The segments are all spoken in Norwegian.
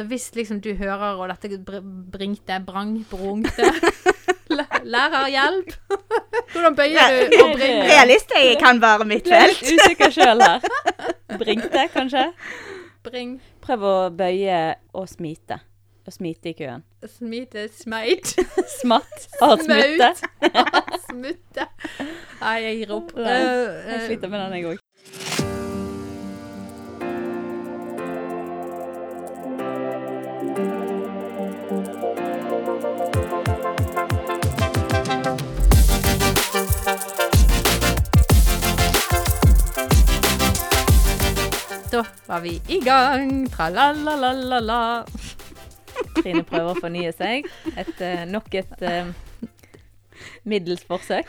så hvis liksom du hører og dette br- bringte, brang, brungte Læ- Lærer hjelp! Hvordan bøyer du og bringer? Realist jeg kan være mitt felt. litt usikker sjøl her. Bringte, kanskje? Bring, Prøv å bøye og smite. Og smite i køen. smite, smeit, Smatt. Har smutte. smutte. Nei, jeg gir opp. Nei, Eh, Jeg eh, sliter med den, jeg òg. Da var vi i gang. Tra-la-la-la-la-la. Trine prøver å fornye seg. etter eh, nok et eh, middels forsøk.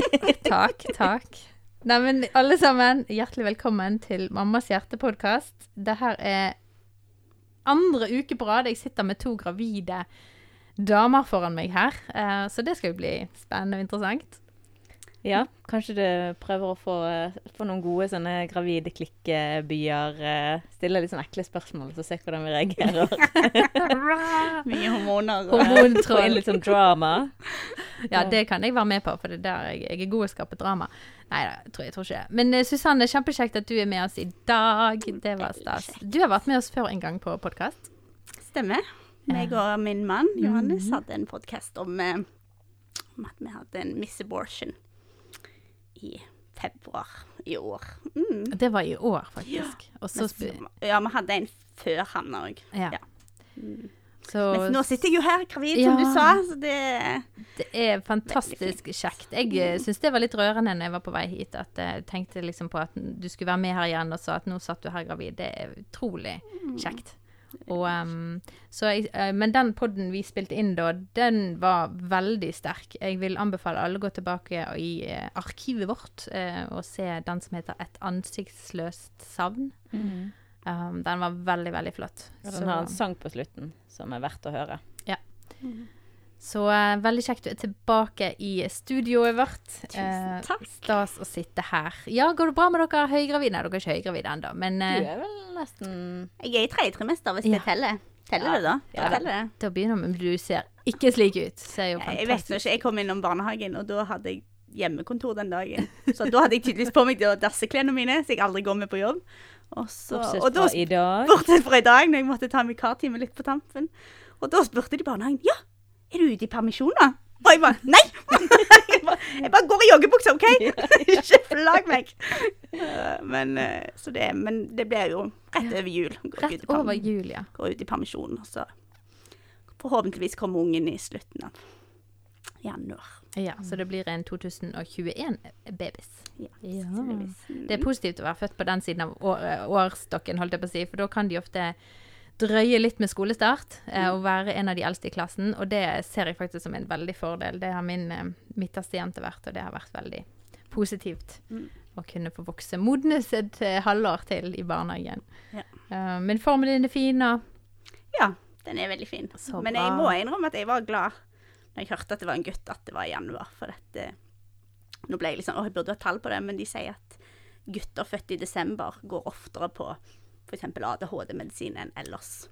Takk, takk. Neimen, alle sammen, hjertelig velkommen til Mammas hjertepodkast. Det her er andre uke på rad. Jeg sitter med to gravide damer foran meg her, eh, så det skal jo bli spennende og interessant. Ja, kanskje du prøver å få, eh, få noen gode sånne gravide klikkebyer. eh, Stille litt sånn ekle spørsmål, så se hvordan vi reagerer. Mye hormoner. inn Hormontroll. litt sånn drama. Ja, det kan jeg være med på, for det er der jeg, jeg er god til å skape drama. Nei da, jeg tror jeg tror ikke det. Men eh, Susanne, kjempekjekt at du er med oss i dag. Det var stas. Du har vært med oss før en gang på podkast. Stemmer. Meg og min mann Johannes hadde en podkast om, eh, om at vi hadde en miss abortion i februar i år. Mm. Det var i år, faktisk. Og så sp- Men så- ja, vi hadde en før han òg. Ja. Ja. Så Men nå sitter jeg jo her gravid, Ja. som du sa, så det det er fantastisk kjekt. Jeg mm. syns det var litt rørende når jeg var på vei hit, at eh, jeg tenkte liksom på at du skulle være med her igjen, og så at nå satt du her gravid. Det er utrolig kjekt. Og, um, så jeg, eh, men den podden vi spilte inn da, den var veldig sterk. Jeg vil anbefale alle å gå tilbake i uh, arkivet vårt uh, og se den som heter 'Et ansiktsløst savn'. Um, den var veldig, veldig flott. Og Så- den har en sang på slutten som er verdt å høre. Så eh, veldig kjekt du er tilbake i studioet vårt. Tusen takk. Stas å sitte her. Ja, går det bra med dere høygravide? Nei, dere er ikke høygravide ennå, men Du eh, er vel nesten Jeg er i tredje trimester, hvis Ja. det teller. Teller Ja. det, da? Ja. Teller det? da begynner vi. Men du ser ikke slik ut. Ser jo Jeg vet ikke. Jeg kom innom barnehagen, og da hadde jeg hjemmekontor den dagen. Så da hadde jeg tydeligvis på meg de dasseklærne mine, så jeg aldri går med på jobb. Også, Bortsett og da fra i dag. Bortsett fra i dag, når jeg måtte ta vikartime litt på tampen. Og da spurte de barnehagen ja, er du ute i permisjon da? Og jeg bare nei! jeg, bare, jeg bare går i joggebukse, OK? Ikke plag meg. Eh, Men, eh, så det, men det blir jo rett over jul. Går Rett over jul, ja. Går ut i permisjon, så forhåpentligvis kommer ungen i slutten av januar. ja. Så det blir en 2021-babys. Ja, Ja. Det er positivt å være født på den siden av år, årstokken, holdt jeg på å si, for da kan de ofte drøye litt med skolestart eh, og være en av de eldste i klassen, og det ser jeg faktisk som en veldig fordel. Det har min eh, midterste jente vært, og det har vært veldig positivt Mm. å kunne få vokse. Modnes et eh, halvår til i barnehagen. Ja. Eh, men formen din er fin, og Ja, den er veldig fin. Så Men jeg må innrømme at jeg var glad når jeg hørte at det var en gutt, at det var i januar. For dette Nå ble jeg litt sånn Å, jeg burde ha tall på det, men de sier at gutter født i desember går oftere på f.eks. ADHD-medisin enn ellers.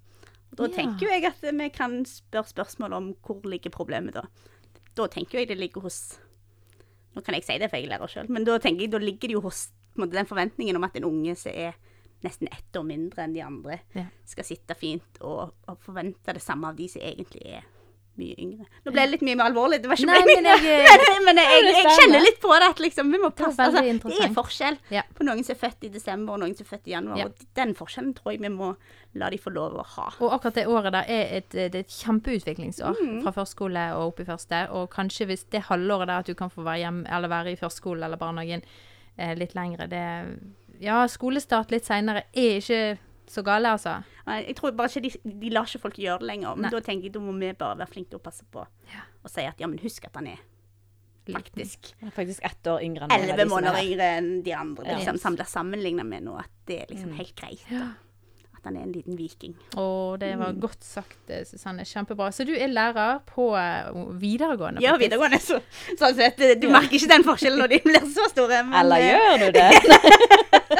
Og da Ja. tenker jo jeg at vi kan spørre spørsmål om hvor ligger problemet da. Da tenker jo jeg det ligger hos Nå kan jeg si det, for jeg er lærer sjøl, men da tenker jeg da ligger det jo hos måte, den forventningen om at en unge som er nesten ett år mindre enn de andre, Ja. skal sitte fint og, og forvente det samme av de som egentlig er mye yngre. Nå ble det litt mye mer alvorlig, det var ikke Nei, men jeg- men, men jeg, er jeg, kjenner litt på det at liksom, vi må passe. Det, Altså, det er forskjell Ja. på noen som er født i desember og noen som er født i januar. Ja. Og den forskjellen tror jeg vi må la de få lov å ha. Og akkurat det året der er et, det er et kjempeutviklingsår Mm. fra førskole og opp i første. Og kanskje hvis det halvåret der at du kan få være hjem, eller være i førskole eller barnehagen eh, litt lengre, det Ja, skolestart litt seinere er ikke så gale, altså. Nei, Jeg tror bare ikke de, de lar ikke folk gjøre det lenger. Men Nei. da tenker jeg da må vi bare være flinke til å passe på Ja. og si at ja, men husk at han er faktisk Han er faktisk ett år yngre enn elleve de som er måneder yngre enn de andre. Ja. Liksom, så han blir sammenligna med nå, at det er liksom Mm. helt greit. Ja. Da. At han er en liten viking. Å, det var Mm. godt sagt, eh, Susanne. Kjempebra. Så du er lærer på eh, videregående? Ja, videregående, så, sånn sett. Du merker ikke den forskjellen når de blir så store. Men, Eller eh, gjør du det?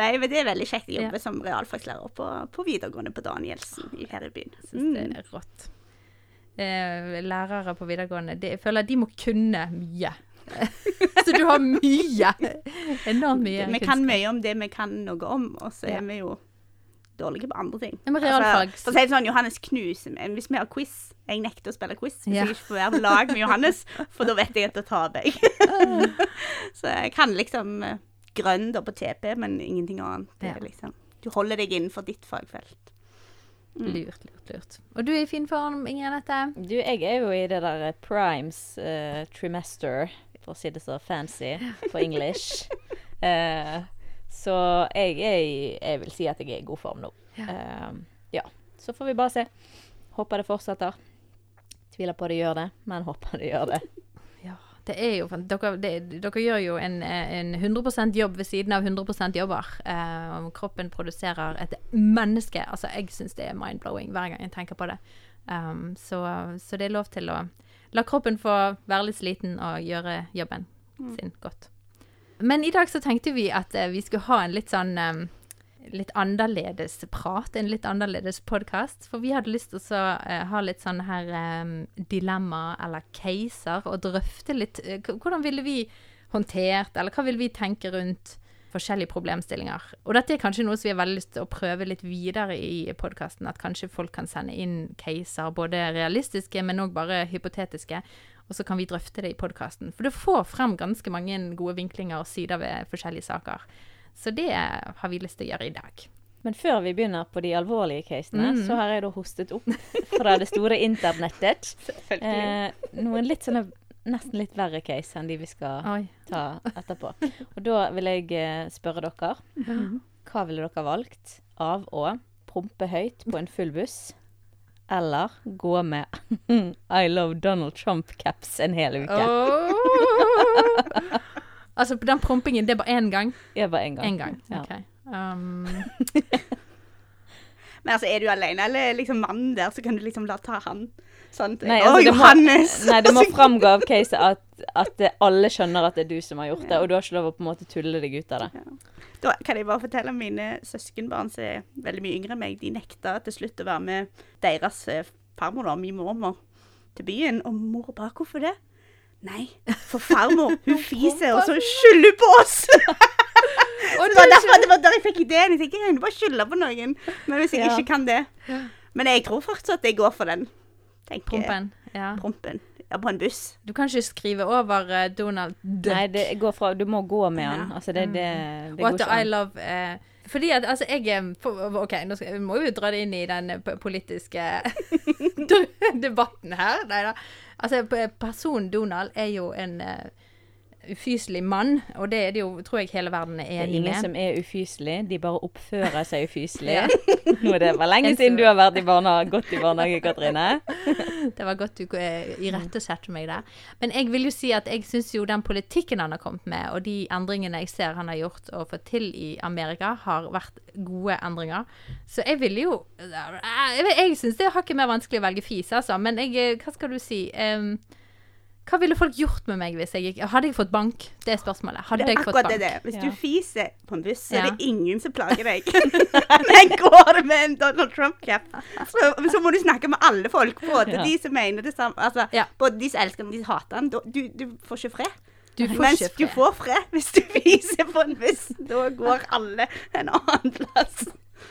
Nei, men det er veldig kjekt å jobbe Ja. som realfagslærer på, på videregående på Danielsen i her i byen. Jeg syns det er rått. Eh, lærere på videregående, det, jeg føler de må kunne mye. så du har mye. Enormt mye Vi kan mye om det vi kan noe om, og så Ja. er vi jo dårlige på andre ting. Ja, men realfag- Altså, si det sånn, Johannes knuser meg. Hvis vi har quiz Jeg nekter å spille quiz hvis Ja. jeg ikke får være på lag med Johannes, for da vet jeg at da taper jeg. så jeg kan liksom eh, grønn da på TP, men ingenting annet. Det Ja. liksom, du holder deg innenfor ditt fagfelt. Lurt, lurt, lurt. Og du er i fin form, Inger Anette? Du, jeg er jo i det der eh, primes uh, trimester, for å si det så fancy på english. uh, så jeg er i Jeg vil si at jeg er i god form nå. Ja. Uh, ja. Så får vi bare se. Håper det fortsetter. Tviler på det gjør det, men håper det gjør det. Det er jo Dere, det, dere gjør jo en, en 100% jobb ved siden av 100 jobber. Eh, kroppen produserer et menneske. Altså, jeg syns det er mind-blowing hver gang jeg tenker på det. Um, så, så det er lov til å la kroppen få være litt sliten og gjøre jobben sin godt. Men i dag så tenkte vi at eh, vi skulle ha en litt sånn um, litt annerledes prat, en litt annerledes podkast. For vi hadde lyst til å eh, ha litt sånn her um, dilemma eller caser, og drøfte litt uh, Hvordan ville vi håndtert, eller hva ville vi tenke rundt forskjellige problemstillinger? Og dette er kanskje noe som vi har veldig lyst til å prøve litt videre i podkasten. At kanskje folk kan sende inn caser, både realistiske, men òg bare hypotetiske. Og så kan vi drøfte det i podkasten. For det får frem ganske mange gode vinklinger og sider ved forskjellige saker. Så det har vi lyst til å gjøre i dag. Men før vi begynner på de alvorlige casene, mm. så har jeg da hostet opp fra det store internettet eh, noen litt sånne nesten litt verre case enn de vi skal Oi. ta etterpå. Og da vil jeg eh, spørre dere Hva ville dere valgt av å prompe høyt på en full buss, eller gå med I love Donald Trump-caps en hel uke? Åh! Altså, den prompingen, det er bare én gang? Ja, bare én gang. En gang. Ja. OK. Um, Men altså, er du alene, eller er liksom mannen der, så kan du liksom la ta han. Sånn. Nei, Å, altså, det må, Johannes! nei, det må framgå av caset at, at alle skjønner at det er du som har gjort det, og du har ikke lov å på en måte tulle deg ut av det. Da kan jeg bare fortelle om mine søskenbarn som er veldig mye yngre enn meg. De nekta til slutt å være med deres eh, farmor, da, min mormor, til byen. Og mor bare 'Hvorfor det?' Nei, for farmor, hun fiser, og så skylder hun på oss! og det var derfor det var der jeg fikk ideen. Jeg tenkte jeg kunne bare skylde på noen. Men hvis jeg Ja. ikke kan det Men jeg tror fortsatt jeg går for den. tenker. Prompen. Ja. Prompen. Ja, på en buss. Du kan ikke skrive over eh, Donald Duck. Nei, det går fra Du må gå med han. Ja. Altså, det, det, det What I love eh, Fordi at altså, jeg er OK, nå skal, vi må jo dra det inn i den eh, politiske debatten her. Nei da. Altså, personen Donald er jo en eh, ufyselig mann, og det er det jo, tror jeg hele verden er Det er ingen med. som er ufyselig, de bare oppfører seg ufyselig. Ja. Nå er det var lenge siden du har vært i barnehage, gått i barnehage, Katrine. Det var godt du eh, irettesatte meg der. Men jeg vil jo si at jeg syns jo den politikken han har kommet med, og de endringene jeg ser han har gjort og fått til i Amerika, har vært gode endringer. Så jeg ville jo Jeg, jeg syns det er hakket mer vanskelig å velge fis, altså. Men jeg, eh, hva skal du si? Em, hva ville folk gjort med meg hvis jeg gikk Hadde jeg fått bank? Det er spørsmålet. Hadde Det er jeg fått akkurat det det. Hvis Ja. du fiser på en buss, så er det ingen som plager deg. Men går det med en Donald Trump-cap, så, så må du snakke med alle folk. Både Ja. de som mener det samme Altså, Ja. både de som elsker ham, de som hater ham. Du, du får ikke fred. Du får Mens ikke du får fred hvis du fiser på en buss. Da går alle en annen plass.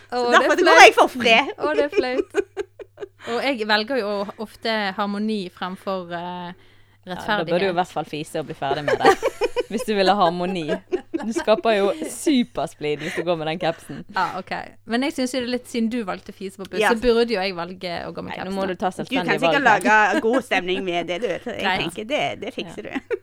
Så er derfor går jeg for fred. Å, det er flaut. Og jeg velger jo ofte harmoni fremfor uh, Ja, da bør du i hvert fall fise og bli ferdig med det. Hvis du vil ha harmoni. Du skaper jo supersplid hvis du går med den capsen. Ja, ok. Men jeg syns jo det er litt siden du valgte fise på buss, Ja. så burde jo jeg velge å gå med Nei, caps. nå må du ta Du kan sikkert lage god stemning med det, du. Jeg Nei, tenker det, det fikser du.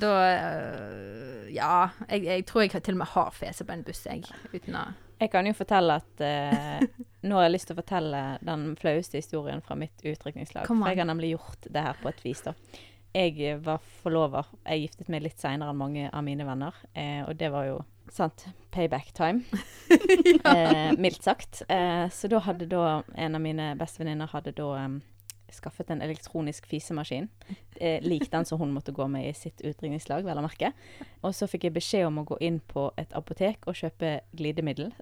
Da øh, Ja, jeg, jeg tror jeg til og med har fese på en buss, jeg. Uten å Jeg kan jo fortelle at eh, Nå har jeg lyst til å fortelle den flaueste historien fra mitt utdrikningslag. For jeg har nemlig gjort det her på et vis, da. Jeg eh, var forlover. Jeg giftet meg litt seinere enn mange av mine venner. Eh, og det var jo sant payback time. eh, mildt sagt. Eh, så da hadde da en av mine bestevenninner hadde da um, skaffet en elektronisk fisemaskin. Eh, lik den som hun måtte gå med i sitt utringningslag, vel å merke. Og så fikk jeg beskjed om å gå inn på et apotek og kjøpe glidemiddel.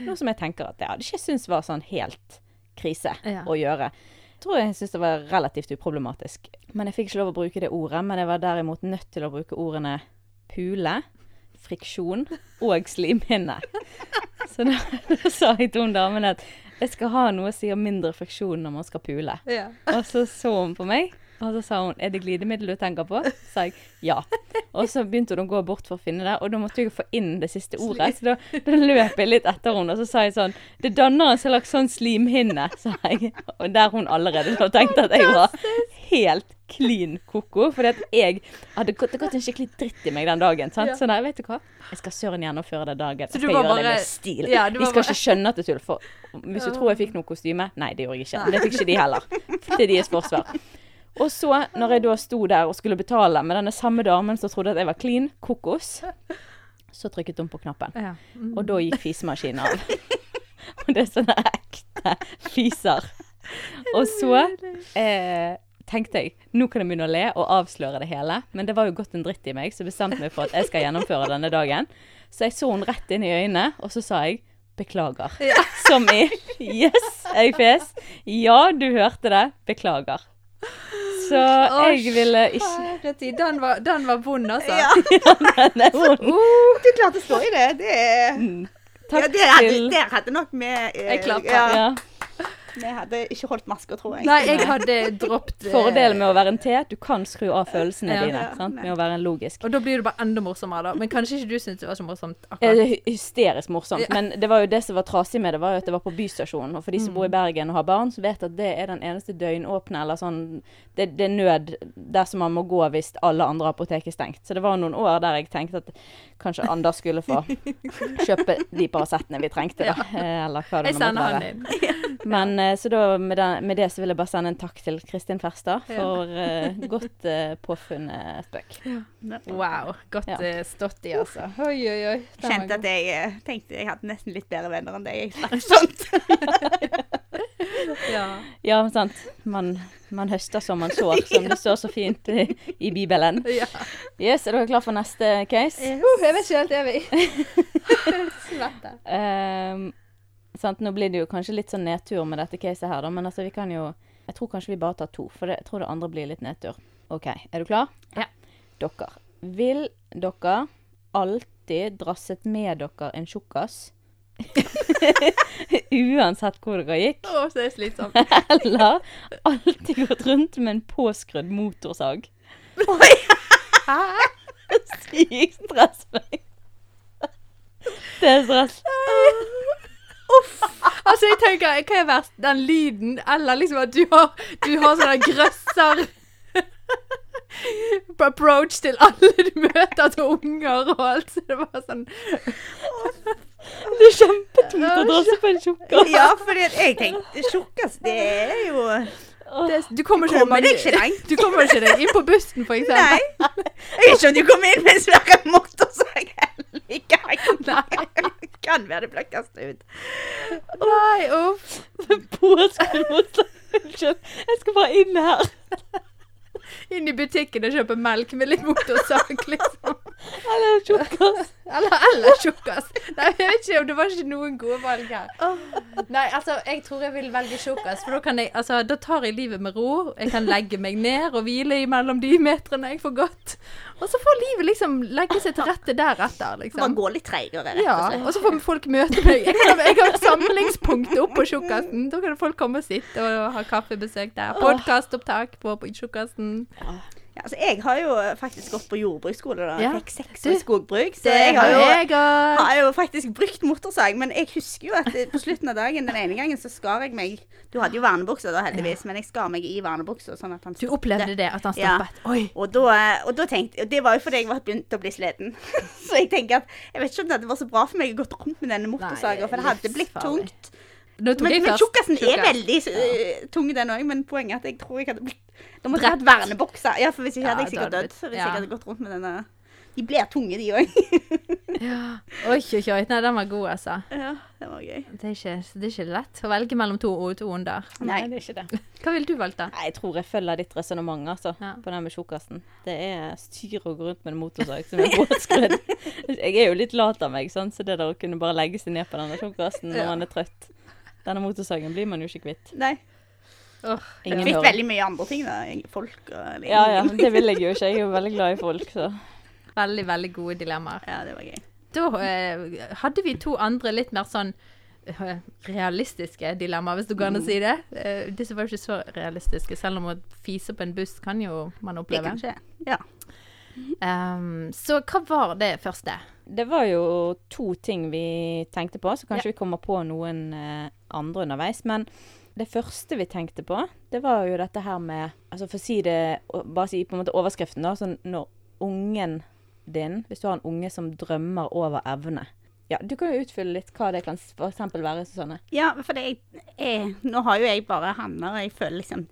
Noe som jeg tenker at jeg hadde ikke syntes var sånn helt krise Ja. å gjøre. Jeg tror jeg syntes det var relativt uproblematisk. Men jeg fikk ikke lov å bruke det ordet. Men jeg var derimot nødt til å bruke ordene pule, friksjon og slimhinne. Så da, da sa jeg til hun damen at jeg skal ha noe som gir mindre friksjon når man skal pule. Ja. Og så så hun på meg, og så sa hun 'Er det glidemiddel du tenker på?' Sa jeg ja. Og så begynte hun å gå bort for å finne det, og da måtte jeg få inn det siste ordet. Så da, da løp jeg litt etter henne, og så sa jeg sånn 'Det danner en slags sånn slimhinne', sa jeg. Og der hun allerede da tenkte at jeg var helt klin ko-ko. Fordi at jeg hadde gått, gått en skikkelig dritt i meg den dagen. Sant? Ja. Så nei, vet du hva? Jeg skal søren gjennomføre det dagen. Så Jeg skal gjøre bare... det med stil. Ja, de skal bare- ikke skjønne at det er tull. For hvis du tror jeg fikk noe kostyme Nei, det gjorde jeg ikke. Det fikk ikke de heller. Til deres forsvar. Og så, når jeg da sto der og skulle betale med denne samme damen som trodde at jeg var clean kokos, så trykket hun på knappen. Ja. Mm. Og da gikk fisemaskinen av. og det er sånne ekte fiser. Og så eh, tenkte jeg nå kan jeg begynne å le og avsløre det hele. Men det var jo gått en dritt i meg, så bestemte meg for at jeg skal gjennomføre denne dagen. Så jeg så henne rett inn i øynene, og så sa jeg beklager. Som i yes, jeg fes. Ja, du hørte det. Beklager. Så jeg ville ikke den var, den var vond, altså. Ja, Nei, hun- du klarte å stå i det. Det er Mm. ja, Takk det hadde, til Der hadde nok med eh, Jeg klapper. Ja, ja. Vi hadde ikke holdt maska, tror jeg. Nei, jeg hadde droppet eh, Fordelen med å være en T, du kan skru av følelsene Ja. dine. Ja, Sant? Med å være en logisk. Og da blir det bare enda morsommere, da. Men kanskje ikke du syntes det var så morsomt Eh, akkurat. Er hysterisk morsomt. Ja. Men det var jo det som var trasig med det, var jo at det var på Bystasjonen. Og for de som bor i Bergen og har barn, så vet at det er den eneste døgnåpne eller sånn det, det er nød der som man må gå hvis alle andre apotek er stengt. Så det var noen år der jeg tenkte at kanskje Anders skulle få kjøpe de Paracetene vi trengte, da. Eh, Eller hva det nå måtte være. Men eh, så da med, den, med det så vil jeg bare sende en takk til Kristin Ferstad Ja. for eh, godt uh, påfunnet spøk. Wow. Godt Ja. eh, stått i, altså. Oi, oi, oi. Kjente at jeg eh, tenkte jeg hadde nesten litt bedre venner enn deg. Jeg slapp sånt. Ja. Ja, sant. Man, man høster som man sår, som det står så fint i, i Bibelen. ja. Yes, er dere klar for neste case? Uh, jeg vet ikke helt, er vi? Svette. Ehm, sant, nå blir det jo kanskje litt sånn nedtur med dette caset her, da, men altså vi kan jo Jeg tror kanskje vi bare tar to, for det, jeg tror det andre blir litt nedtur. OK, er du klar? Ja. Dere. Vil dere alltid drasset med dere en tjukkas? Uansett hvor dere gikk? Å, så er det slitsomt. Eller alltid gått rundt med en påskrudd motorsag? Oi, Sykt stress. Det er stress. Altså, jeg tenker, hva er verst? Den lyden, eller liksom at du har, du har sånne grøsser på approach til alle du møter, til unger og alt. Så det var sånn Det er kjempetungt å drasse på en tjukkas. Ja, for jeg tenkte tjukkas, det er jo det, Du kommer ikke, Kommer deg ikke langt. Du kommer ikke deg inn på bussen, for eksempel. Nei. Jeg vet ikke om du kom inn med en svær motorsag heller. Nei. Kan være det blir ut. Nei, uff. Påskrudd. Unnskyld. Jeg skal bare inn her. Inn i butikken og kjøpe melk med litt motorsag, liksom. Eller tjukkas. Eller, eller tjukkas. Nei, jeg vet ikke om det var ikke noen gode valg her. Nei, altså, jeg tror jeg vil velge tjukkas, for da kan jeg, altså, da tar jeg livet med ro. Jeg kan legge meg ned og hvile imellom de metrene jeg får gått. Og så får livet liksom legge seg til rette deretter, Bare liksom. gå litt treigere, rett Ja, og slett. og så får folk møte meg. Jeg kan, jeg har samlingspunktet opp på tjukkasen. Da kan folk komme og sitte og ha kaffebesøk der. Podkastopptak på, på tjukkasen. Ja, altså, jeg har jo faktisk gått på jordbruksskole da. Ja. Fikk seks i skogbruk. Så jeg har jo, har jo faktisk brukt motorsag. Men jeg husker jo at på slutten av dagen den ene gangen så skar jeg meg Du hadde jo vernebuksa da, heldigvis, men jeg skar meg i vernebuksa. sånn at han Du opplevde det, at han Ja. stoppet? Oi. Og da, og da tenkte og Det var jo fordi jeg var begynt å bli sliten. så jeg tenker at Jeg vet ikke om det var så bra for meg å gå rundt med denne motorsaga, for det hadde blitt tungt. Men, men tjukkasen er veldig øh, tung, den òg. Men poenget er at jeg tror jeg hadde blitt Da måtte jeg hatt vernebokser. Ja, for hvis ikke Ja, hadde jeg sikkert dødd. hvis jeg hadde gått rundt med denne De blir tunge, de òg. Ja. Oi, oi, oi. Nei, den var god, altså. ja, det var gøy. Det er ikke, det er ikke lett å velge mellom to, og to onder. Nei. det er ikke det. Hva ville du valgt, da? Nei, jeg tror jeg følger ditt resonnement, altså. Ja. På den med tjukkasen. Det er styr å gå rundt med en motorsag som er båtskrudd. jeg er jo litt lat av meg, sant? så det der å kunne bare legge seg ned på denne tjukkasen når Ja. man er trøtt Denne motorsagen blir man jo ikke kvitt. Nei. Jeg har Kvitt veldig mye andre ting, da. Folk og Ja, ja, men det vil jeg jo ikke. Jeg er jo veldig glad i folk, så veldig, veldig gode dilemmaer. Ja, det var gøy. Da eh, hadde vi to andre litt mer sånn eh, realistiske dilemmaer, hvis du kan mm. si det. Eh, disse var jo ikke så realistiske, selv om å fise på en buss kan jo man Det kan skje. Ja. Um, så hva var det første? Det var jo to ting vi tenkte på, så kanskje vi kommer på noen eh, andre underveis. Men det første vi tenkte på, det var jo dette her med Altså for å si det Bare si på en måte overskriften, da. Sånn når ungen din Hvis du har en unge som drømmer over evne. Ja, du kan jo utfylle litt hva det kan for være, Susanne. Ja, for det er, Nå har jo jeg bare Hanner. jeg føler liksom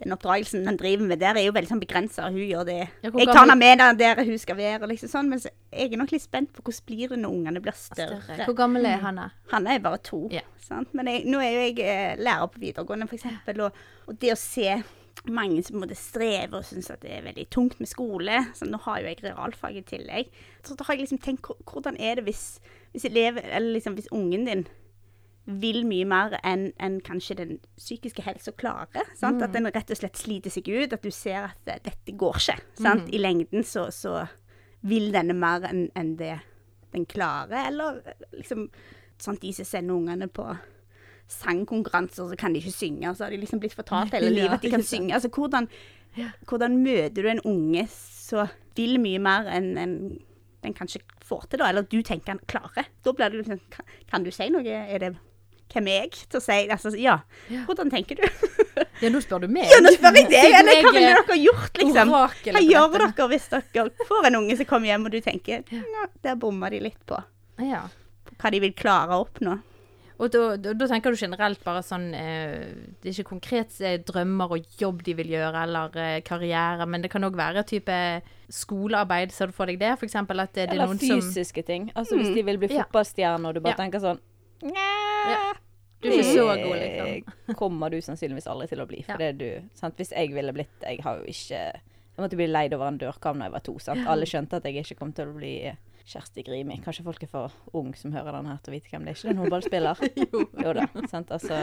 Den oppdragelsen han driver med der, er jo veldig sånn begrensa. Hun gjør det Jeg tar henne med der, hun skal være, og liksom sånn. Men så, jeg er nok litt spent på hvordan blir det når ungene blir større. Større. Hvor gammel er Hanna? Hanna er bare to. Ja. Sant? Men jeg, nå er jo jeg eh, lærer på videregående, f.eks. Og, og det å se mange som måte strever og syns at det er veldig tungt med skole så Nå har jo jeg realfag i tillegg. Så da har jeg liksom tenkt hvordan er det hvis, hvis elever, eller liksom hvis ungen din vil mye mer enn en kanskje den psykiske helsa klarer. Sant? At den rett og slett sliter seg ut. At du ser at eh, dette går ikke. Sant? I lengden så, så vil denne mer enn en det den klarer. Eller eh, liksom sant, De som sender ungene på sangkonkurranser, så kan de ikke synge. Så har de liksom blitt fortalt hele livet at de kan synge. Altså hvordan, hvordan møter du en unge som vil mye mer enn en den kanskje får til, da? Eller du tenker han klarer. Da blir det liksom kan, kan du si noe? Er det hvem er jeg til å si altså, ja. Ja. Hvordan tenker du? Ja, nå spør du meg. Ja, nå spør jeg deg! Eller hva ville er dere gjort, liksom? Hva gjør dere hvis dere får en unge som kommer hjem, og du tenker ja, der bomma de litt på Ja. hva de vil klare å oppnå? Og da, da, da tenker du generelt bare sånn eh, Det er ikke konkret eh, drømmer og jobb de vil gjøre, eller eh, karriere, men det kan òg være type skolearbeid. Ser du for deg det? For eksempel at det, det er Eller noen som fysiske ting. Altså hvis de vil bli fotballstjerne, og du bare Ja. tenker sånn Ja. Du er ikke så god, liksom. Det kommer du sannsynligvis aldri til å bli. For Ja. det er du sant? Hvis jeg ville blitt Jeg har jo ikke Jeg måtte bli leid over en dørkam da jeg var to. Sant? Alle skjønte at jeg ikke kom til å bli Kjersti Grimi. Kanskje folk er for ung som hører den her til å vite hvem det er. Ikke en håndballspiller? Jo. jo da. Sant? Altså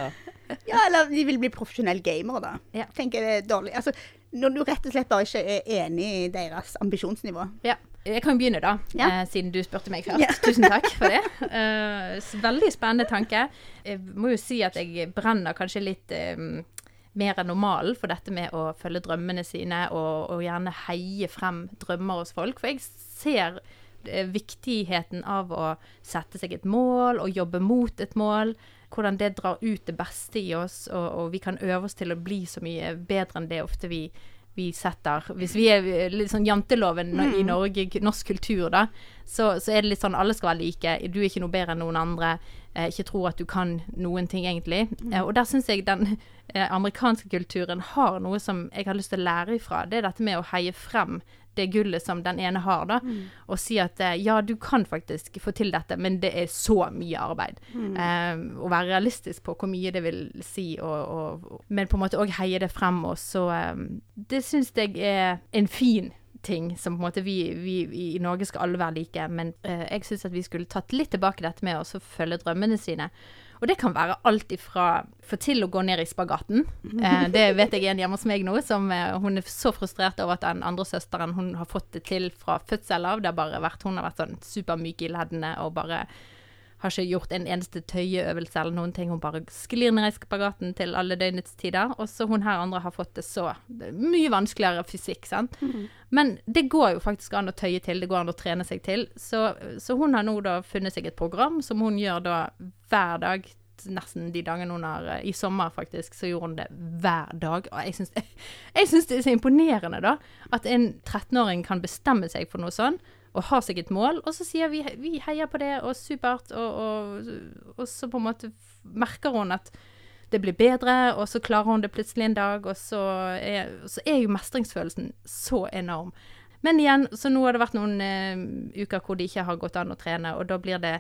Ja, eller de vil bli profesjonelle gamere, da. Ja. Tenker jeg det er dårlig. Altså, når du rett og slett bare ikke er enig i deres ambisjonsnivå. Ja. Jeg kan begynne, da, Ja. eh, siden du spurte meg først. Ja. Tusen takk for det. Eh, veldig spennende tanke. Jeg må jo si at jeg brenner kanskje litt eh, mer enn normalen for dette med å følge drømmene sine, og, og gjerne heie frem drømmer hos folk. For jeg ser viktigheten av å sette seg et mål og jobbe mot et mål. Hvordan det drar ut det beste i oss, og, og vi kan øve oss til å bli så mye bedre enn det ofte vi, vi setter. Hvis vi er litt sånn janteloven mm. i Norge, norsk kultur, da, så, så er det litt sånn alle skal være like. Du er ikke noe bedre enn noen andre. Eh, ikke tro at du kan noen ting, egentlig. Eh, og der syns jeg den eh, amerikanske kulturen har noe som jeg har lyst til å lære ifra. Det er dette med å heie frem det gullet som den ene har, da. Og si at eh, ja, du kan faktisk få til dette, men det er så mye arbeid. Eh, å være realistisk på hvor mye det vil si, og, og, men på en måte òg heie det frem. Og så um, Det syns jeg er en fin ting som på en måte vi, vi i Norge skal alle være like, men uh, jeg syns at vi skulle tatt litt tilbake dette med å følge drømmene sine. Og det kan være alt ifra få til å gå ned i spagaten. Eh, det vet jeg en hjemme hos meg nå, som eh, hun er så frustrert over at den andre søsteren hun har fått det til fra fødsel av. Det har bare vært, hun har vært sånn supermyk i leddene og bare har ikke gjort en eneste tøyeøvelse eller noen ting. Hun bare sklir ned i spagaten til alle døgnets tider. Og så hun her andre har fått det så det Mye vanskeligere fysikk, sant. Men det går jo faktisk an å tøye til, det går an å trene seg til. Så, så hun har nå da funnet seg et program som hun gjør da hver dag. Nesten de dagene hun har I sommer, faktisk, så gjorde hun det hver dag. Og jeg syns, jeg syns det er så imponerende, da. At en 13-åring kan bestemme seg for noe sånn og har seg et mål, og så sier vi vi heier på det, og supert, og, og, og så på en måte merker hun at det blir bedre, og så klarer hun det plutselig en dag, og så er, så er jo mestringsfølelsen så enorm. Men igjen, så nå har det vært noen eh, uker hvor det ikke har gått an å trene, og da blir det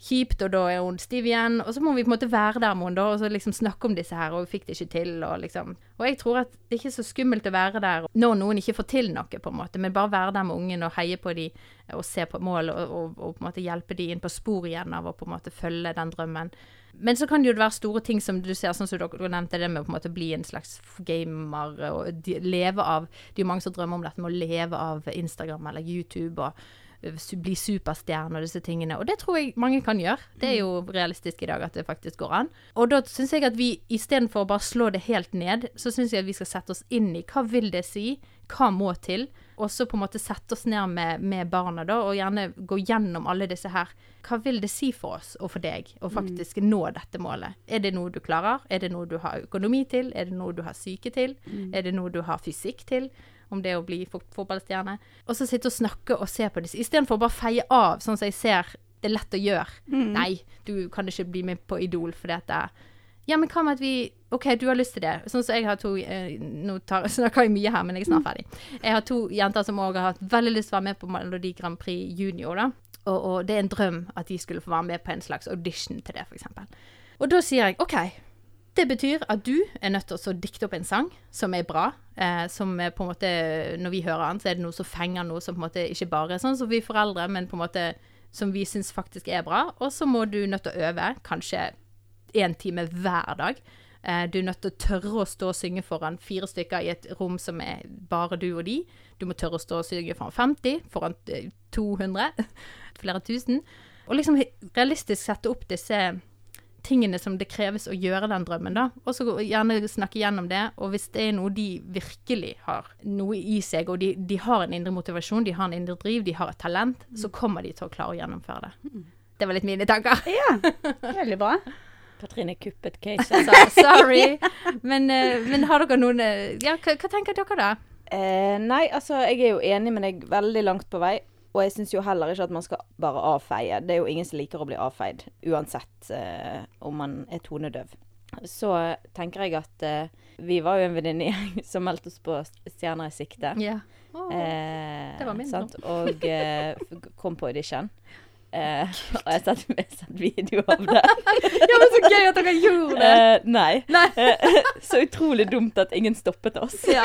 kjipt, og da er hun stiv igjen. Og så må vi på en måte være der med henne da, og så liksom snakke om disse her, og vi fikk det ikke til, og liksom. Og jeg tror at det ikke er så skummelt å være der når noen ikke får til noe, på en måte, men bare være der med ungen og heie på de, og se på mål, og, og, og på en måte hjelpe de inn på spor igjen av å på en måte følge den drømmen. Men så kan det jo være store ting som du ser, sånn som dere nevnte, det med å på en måte bli en slags gamer og leve av Det er jo mange som drømmer om dette med å leve av Instagram eller YouTube og bli superstjerne og disse tingene. Og det tror jeg mange kan gjøre. Det er jo realistisk i dag at det faktisk går an. Og da syns jeg at vi istedenfor å bare slå det helt ned, så syns jeg at vi skal sette oss inn i hva vil det si, hva må til, og så på en måte sette oss ned med, med barna da, og gjerne gå gjennom alle disse her. Hva vil det si for oss og for deg å faktisk nå dette målet? Er det noe du klarer? Er det noe du har økonomi til? Er det noe du har syke til? Er det noe du har fysikk til? Om det å bli fotballstjerne. Og så sitte og snakke og se på disse, istedenfor å bare feie av, sånn som jeg ser det er lett å gjøre. Nei, du kan ikke bli med på Idol fordi at det ja, men hva med at vi OK, du har lyst til det. Sånn som jeg har to eh, Nå tar, snakker jeg mye her, men jeg er snart ferdig. Jeg har to jenter som òg har hatt veldig lyst til å være med på Melodi Grand Prix Junior. da. Og, og det er en drøm at de skulle få være med på en slags audition til det, f.eks. Og da sier jeg OK. Det betyr at du er nødt til å dikte opp en sang som er bra. Eh, som på en måte Når vi hører den, så er det noe som fenger noe som på en måte ikke bare er sånn som vi foreldre, men på en måte som vi syns faktisk er bra. Og så må du nødt til å øve, kanskje én time hver dag. Eh, du er nødt til å tørre å stå og synge foran fire stykker i et rom som er bare du og de. Du må tørre å stå og synge foran 50, foran eh, 200, flere tusen. Og liksom realistisk sette opp disse tingene som det kreves å gjøre den drømmen, da. Og så gjerne snakke gjennom det. Og hvis det er noe de virkelig har noe i seg, og de, de har en indre motivasjon, de har en indre driv, de har et talent, så kommer de til å klare å gjennomføre det. Det var litt mine tanker. Ja, veldig bra. Katrine kuppet case. Altså, sorry. Men, eh, men har dere noen eh, Ja, hva, hva tenker dere da? Eh, nei, altså jeg er jo enig med deg veldig langt på vei. Og jeg syns jo heller ikke at man skal bare avfeie. Det er jo ingen som liker å bli avfeid, uansett eh, om man er tonedøv. Så tenker jeg at eh, vi var jo en venninnegjeng som meldte oss på Stjerner i sikte. Ja. Eh, det var min sant? Og eh, kom på audition. Uh, og jeg har sett, sett video av det. ja, men så gøy at dere gjorde det! Uh, nei. Nei. Uh, så utrolig dumt at ingen stoppet oss. Ja.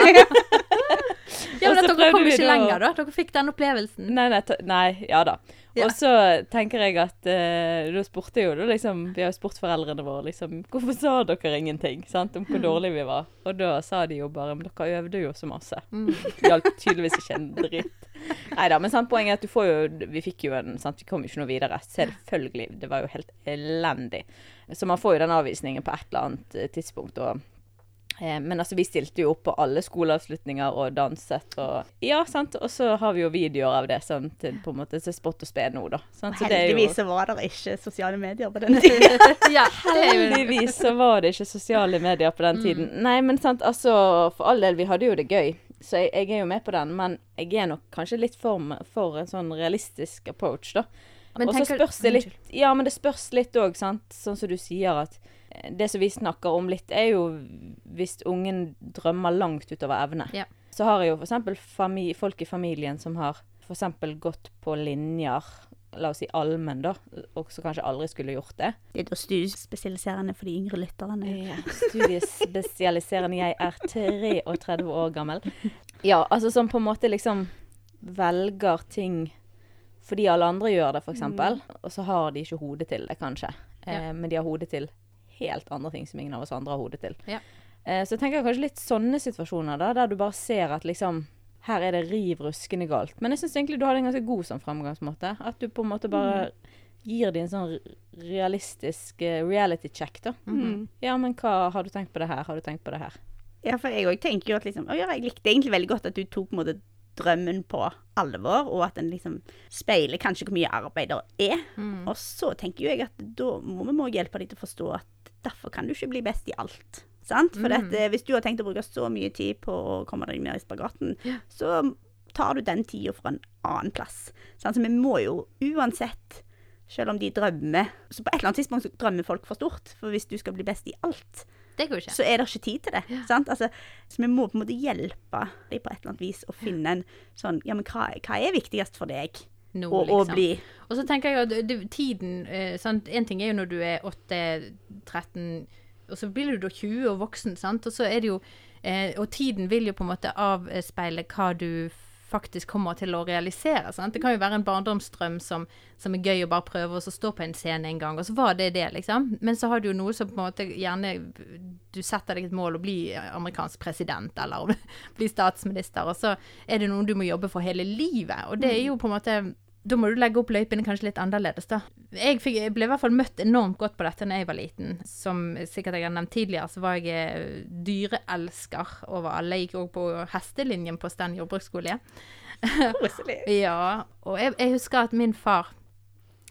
Ja, men at dere kom ikke lenger, da. Dere fikk den opplevelsen. Nei, nei, nei, ja da. Ja. Og så tenker jeg at uh, Da spurte jo da liksom Vi har jo spurt foreldrene våre liksom Hvorfor sa dere ingenting? Sant? Om hvor dårlige vi var. Og da sa de jo bare Men dere øvde jo så masse. Mm. Hjalp tydeligvis ikke en dritt. Nei da, men sant, poenget er at du får jo Vi fikk jo en sant, Vi kom jo ikke noe videre. Selvfølgelig. Det var jo helt elendig. Så man får jo den avvisningen på et eller annet eh, tidspunkt. og men altså, vi stilte jo opp på alle skoleavslutninger og danset og Ja, sant. Og så har vi jo videoer av det sånn til på en måte til spott og spe nå, da. Sant? Så det er jo Heldigvis så var det ikke sosiale medier på denne tiden. ja, det jo Heldigvis så var det ikke sosiale medier på Mm. den tiden. Nei, men sant, altså For all del, vi hadde jo det gøy. Så jeg, jeg er jo med på den, men jeg er nok kanskje litt for, for en sånn realistisk approach, da. Og så spørs det litt Ja, men det spørs litt òg, sant. Sånn som du sier at eh, det som vi snakker om litt, er jo hvis ungen drømmer langt utover evne. Ja. Så har jeg jo f.eks. Folk i familien som har f.eks. gått på linjer, la oss si allmenn, da, og som kanskje aldri skulle gjort det. Det er da studiespesialiserende for de yngre lytterne. Ja, studiespesialiserende. Jeg er 33 år gammel. Ja, altså som på en måte liksom velger ting fordi alle andre gjør det, f.eks., eksempel og så har de ikke hodet til det, kanskje. Eh, men de har hodet til helt andre ting som ingen av oss andre har hodet til. Ja. Eh, så jeg tenker kanskje litt sånne situasjoner, da, der du bare ser at liksom her er det riv ruskende galt. Men jeg syns egentlig du hadde en ganske god sånn fremgangsmåte. At du på en måte bare gir dem en sånn realistisk eh, reality check, da. Mm. Ja, men hva Har du tenkt på det her? Har du tenkt på det her? Ja, for jeg òg tenker jo at liksom Å ja, jeg likte egentlig veldig godt at du tok på en måte drømmen på alvor, og at den liksom speiler kanskje hvor mye arbeid det er. Mm. Og så tenker jo jeg at da må vi må hjelpe dem til å forstå at derfor kan du ikke bli best i alt. Sant? For Mm. at, eh, hvis du har tenkt å bruke så mye tid på å komme deg ned i spagaten, Ja. så tar du den tida fra en annen plass. Sant? Så vi må jo uansett, selv om de drømmer Så på et eller annet tidspunkt drømmer folk for stort. For hvis du skal bli best i alt. Så er det ikke tid til det. Sant? Altså, så vi må på en måte hjelpe dem på et eller annet vis å finne en sånn Ja, men hva, hva er viktigst for deg Nå, å, liksom. og bli Og så tenker jeg at det, tiden eh, sant? En ting er jo når du er 8-13, og så blir du da 20 og voksen, sant. Og så er det jo eh, Og tiden vil jo på en måte avspeile hva du faktisk kommer til å realisere. Sant? Det kan jo være en barndomsdrøm som, som er gøy å bare prøve, og så stå på en scene en gang, og så var det det, liksom. Men så har du jo noe som på en måte gjerne Du setter deg et mål å bli amerikansk president, eller bli statsminister, og så er det noe du må jobbe for hele livet. Og det er jo på en måte da må du legge opp løypene kanskje litt annerledes, da. Jeg, fikk, jeg ble i hvert fall møtt enormt godt på dette da jeg var liten. Som sikkert jeg har nevnt tidligere, så var jeg eh, dyreelsker over alle. Jeg gikk òg på hestelinjen på Sten jordbruksskole. koselig. Ja, og jeg, jeg husker at min far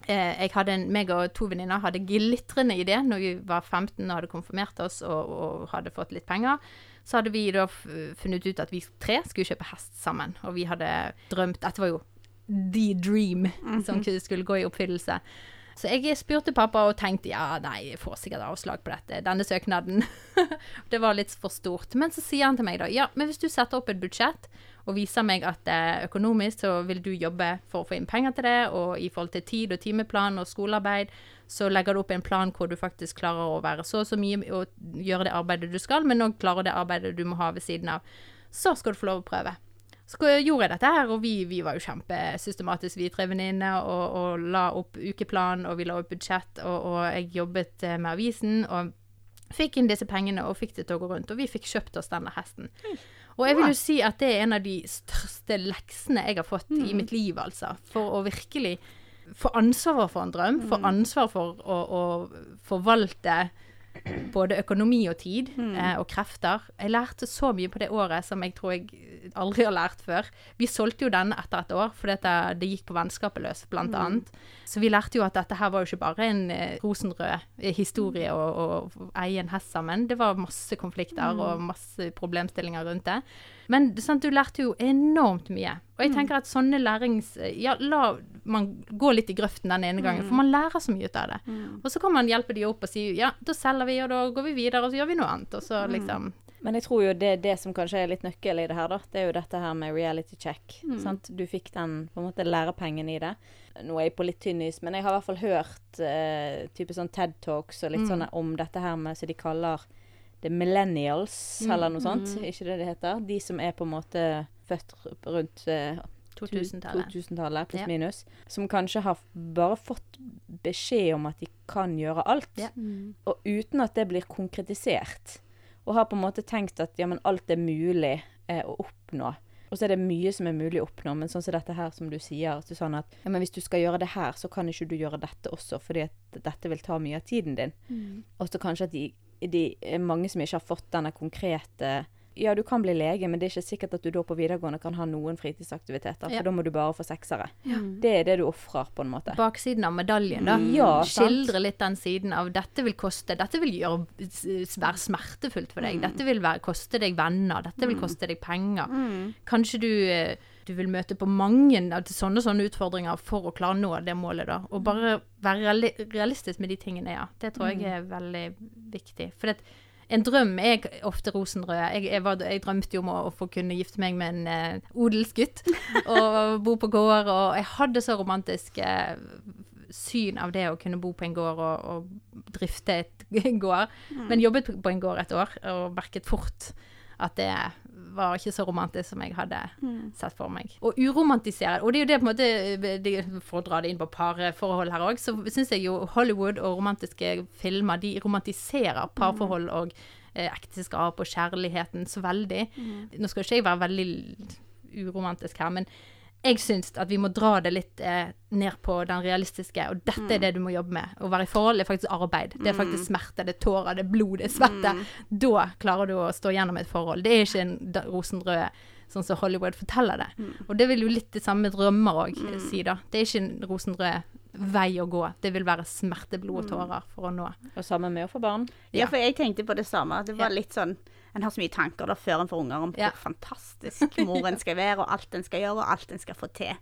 eh, jeg hadde en, meg og to venninner hadde glitrende idé når vi var 15 og hadde konfirmert oss og, og hadde fått litt penger. Så hadde vi da funnet ut at vi tre skulle kjøpe hest sammen. Og vi hadde drømt Dette var jo the dream som skulle gå i oppfyllelse. Så jeg spurte pappa og tenkte ja, nei, jeg får sikkert avslag på dette, denne søknaden. det var litt for stort. Men så sier han til meg da ja, men hvis du setter opp et budsjett og viser meg at eh, økonomisk så vil du jobbe for å få inn penger til det, og i forhold til tid og timeplan og skolearbeid, så legger du opp en plan hvor du faktisk klarer å være så og så mye og gjøre det arbeidet du skal, men òg klarer det arbeidet du må ha ved siden av. Så skal du få lov å prøve. Så gjorde jeg dette her, og vi, vi var jo kjempesystematisk, vi tre venninner, og, og la opp ukeplan, og vi la opp budsjett, og, og jeg jobbet eh, med avisen, og fikk inn disse pengene, og fikk det til å gå rundt, og vi fikk kjøpt oss denne hesten. Og jeg vil jo si at det er en av de største leksene jeg har fått i mitt liv, altså. For å virkelig få ansvar for en drøm, få ansvar for å, å forvalte både økonomi og tid eh, og krefter. Jeg lærte så mye på det året som jeg tror jeg aldri har lært før. Vi solgte jo den etter et år, fordi det, det gikk på vennskapet løs, blant annet. Så vi lærte jo at dette her var jo ikke bare en eh, rosenrød eh, historie å, å eie en hest sammen. Det var masse konflikter og masse problemstillinger rundt det. Men sant, du lærte jo enormt mye. Og jeg tenker at sånne lærings... Ja, la man gå litt i grøften den ene gangen, for man lærer så mye ut av det. Og så kan man hjelpe de opp og si ja, da selger vi, og da går vi videre, og så gjør vi noe annet. Og så liksom Men jeg tror jo det, det som kanskje er litt nøkkel i det her, da, det er jo dette her med reality check. Sant? Du fikk den på en måte lærepengen i det. Nå er jeg på litt tynn is, men jeg har i hvert fall hørt eh, type sånn TED Talks og litt sånne om dette her med som de kaller det millennials, eller noe sånt. Ikke det det heter? De som er på en måte født rundt eh, 2000-tallet. 2000-tallet, pluss Ja. minus. Som kanskje har bare fått beskjed om at de kan gjøre alt. Ja. Og uten at det blir konkretisert. Og har på en måte tenkt at ja, men alt er mulig eh, å oppnå. Og så er det mye som er mulig å oppnå, men sånn som dette her som du sier, Susanne, at ja, men hvis du skal gjøre det her, så kan ikke du gjøre dette også, fordi at dette vil ta mye av tiden din. Og så kanskje at de, de er mange som ikke har fått denne konkrete Ja, du kan bli lege, men det er ikke sikkert at du da på videregående kan ha noen fritidsaktiviteter, Ja. for da må du bare få seksere. Det er det du ofrer, på en måte. Baksiden av medaljen, da. Ja, sant. Skildre litt den siden av dette vil koste Dette vil gjøre, være smertefullt for deg. Dette vil være, koste deg venner. Dette vil koste deg penger. Kanskje du, eh, du vil møte på mange sånne sånne utfordringer for å klare å nå det målet, da. Og bare være realistisk med de tingene, ja. Det tror jeg er veldig viktig. For det, en drøm er ofte rosenrød. Jeg, jeg, var, jeg drømte jo om å, å få kunne gifte meg med en uh, odelsgutt og bo på gård, og jeg hadde så romantisk uh, syn av det å kunne bo på en gård og, og drifte et gård. Men jobbet på en gård et år og merket fort at det var ikke så romantisk som jeg hadde sett for meg. Og uromantisere Og det er jo det på en måte det, For å dra det inn på parforhold her òg, så syns jeg jo Hollywood og romantiske filmer de romantiserer parforhold og eh, ekteskap og kjærligheten så veldig. Nå skal ikke jeg være veldig uromantisk her, men jeg syns at vi må dra det litt eh, ned på den realistiske, og dette er det du må jobbe med. Å være i forhold er faktisk arbeid. Det er faktisk smerte, det er tårer, det er blod, det er svette. Da klarer du å stå gjennom et forhold. Det er ikke en rosenrød sånn som Hollywood forteller det. Og det vil jo litt det samme med drømmer òg si, da. Det er ikke en rosenrød vei å gå. Det vil være smerte, blod og tårer for å nå. Og sammen med å få barn. Ja, for jeg tenkte på det samme. Det var litt sånn En har så mye tanker da før en får unger om Ja. hvor fantastisk mor en skal være, og alt en skal gjøre, og alt en skal få til.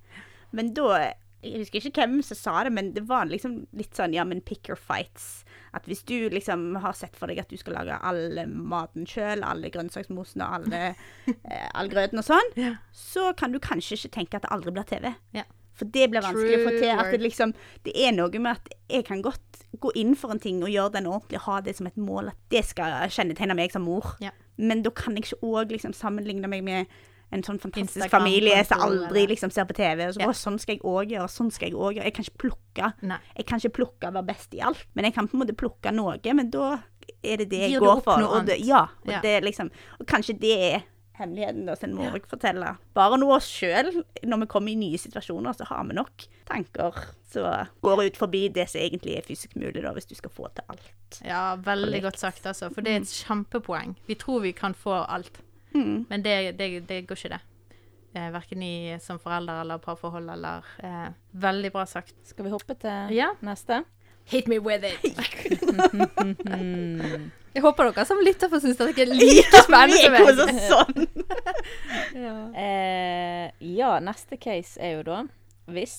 Men da Jeg husker ikke hvem som sa det, men det var liksom litt sånn ja, men pick your fights. At hvis du liksom har sett for deg at du skal lage all maten sjøl, alle grønnsaksmosen og alle, eh, all grøten og sånn, Ja. så kan du kanskje ikke tenke at det aldri blir TV. Ja. For det blir vanskelig å få til. At det, liksom, det er noe med at jeg kan godt gå inn for en ting og gjøre den ordentlig, ha det som et mål, at det skal kjennetegne meg som mor. Ja. Men da kan jeg ikke òg liksom sammenligne meg med en sånn fantastisk Instagram-konto, familie som aldri liksom ser på TV. Så, Ja. Sånn skal jeg òg gjøre, sånn skal jeg òg gjøre. Jeg kan ikke plukke. Nei. Jeg kan ikke plukke å være best i alt, men jeg kan på en måte plukke noe. Men da er det det jeg Gir går for. og det, ja, og, Ja. Det liksom, og kanskje det er hemmeligheten, da, en må også fortelle. Bare noe oss sjøl, når vi kommer i nye situasjoner, så har vi nok tanker som går ut forbi det som egentlig er fysisk mulig, da, hvis du skal få til alt. Ja, veldig godt sagt, altså. For det er et kjempepoeng. Vi tror vi kan få alt, Mm. men det, det, det går ikke det. Eh, Verken i som forelder eller parforhold eller eh, Veldig bra sagt. Skal vi hoppe til Ja. neste? Hit me with it! Jeg håper dere som lytter får synes at det er like spennende som Vi er meg. sånn. Eh, ja, neste case er jo da hvis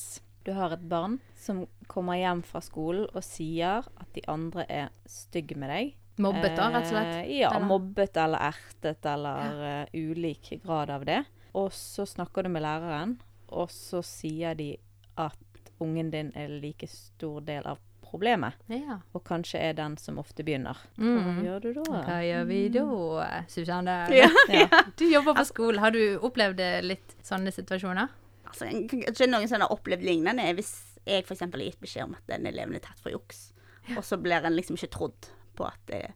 du har et barn som kommer hjem fra skolen og sier at de andre er stygge med deg. Mobbet, da, rett og slett. Eh, ja, Eller? mobbet eller ertet eller eh, ulik grad av det. Og så snakker du med læreren, og så sier de at ungen din er like stor del av problemet, Ja. og kanskje er den som ofte begynner. Hva Mm. gjør du da? Hva gjør vi da, Susanne? Ja. Ja. Du jobber på skolen. Har du opplevd litt sånne situasjoner? Altså, jeg tror ikke noen som har opplevd lignende hvis jeg f.eks. har gitt beskjed om at den eleven er tatt for juks, og så blir en liksom ikke trodd på at eh,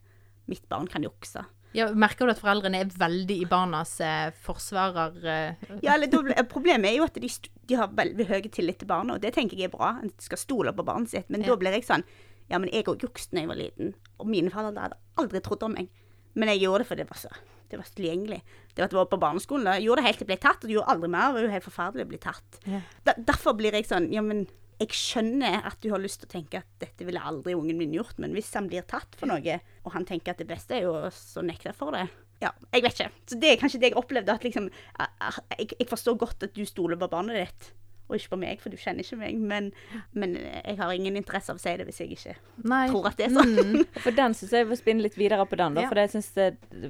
mitt barn kan jukse. Ja, merker du at foreldrene er veldig i barnas eh, forsvarer... Eh, Ja, eller Problemet er jo at de, de har veldig høy tillit til barna, og det tenker jeg er bra. En skal stole på barnet sitt. Men Ja. da blir jeg sånn Ja, men jeg òg jukset da jeg var liten, og mine foreldre hadde aldri trodd om meg. Men jeg gjorde det fordi det var så det var så tilgjengelig. Det var at jeg var på barneskolen. da. Jeg gjorde det helt til jeg ble tatt, og jeg gjorde aldri mer. Det var jo helt forferdelig å bli tatt. Ja. Da, derfor blir jeg sånn Ja, men jeg skjønner at du har lyst til å tenke at dette ville aldri ungen min gjort, men hvis han blir tatt for noe, og han tenker at det beste er jo å så nekte for det Ja, jeg vet ikke. Så det er kanskje det jeg opplevde, at liksom Jeg, jeg forstår godt at du stoler på barnet ditt, og ikke på meg, for du kjenner ikke meg, men, men jeg har ingen interesse av å si det hvis jeg ikke Nei. tror at det er sånn. Mm. For den syns jeg vil spinne litt videre på den. da, Ja. For jeg synes det,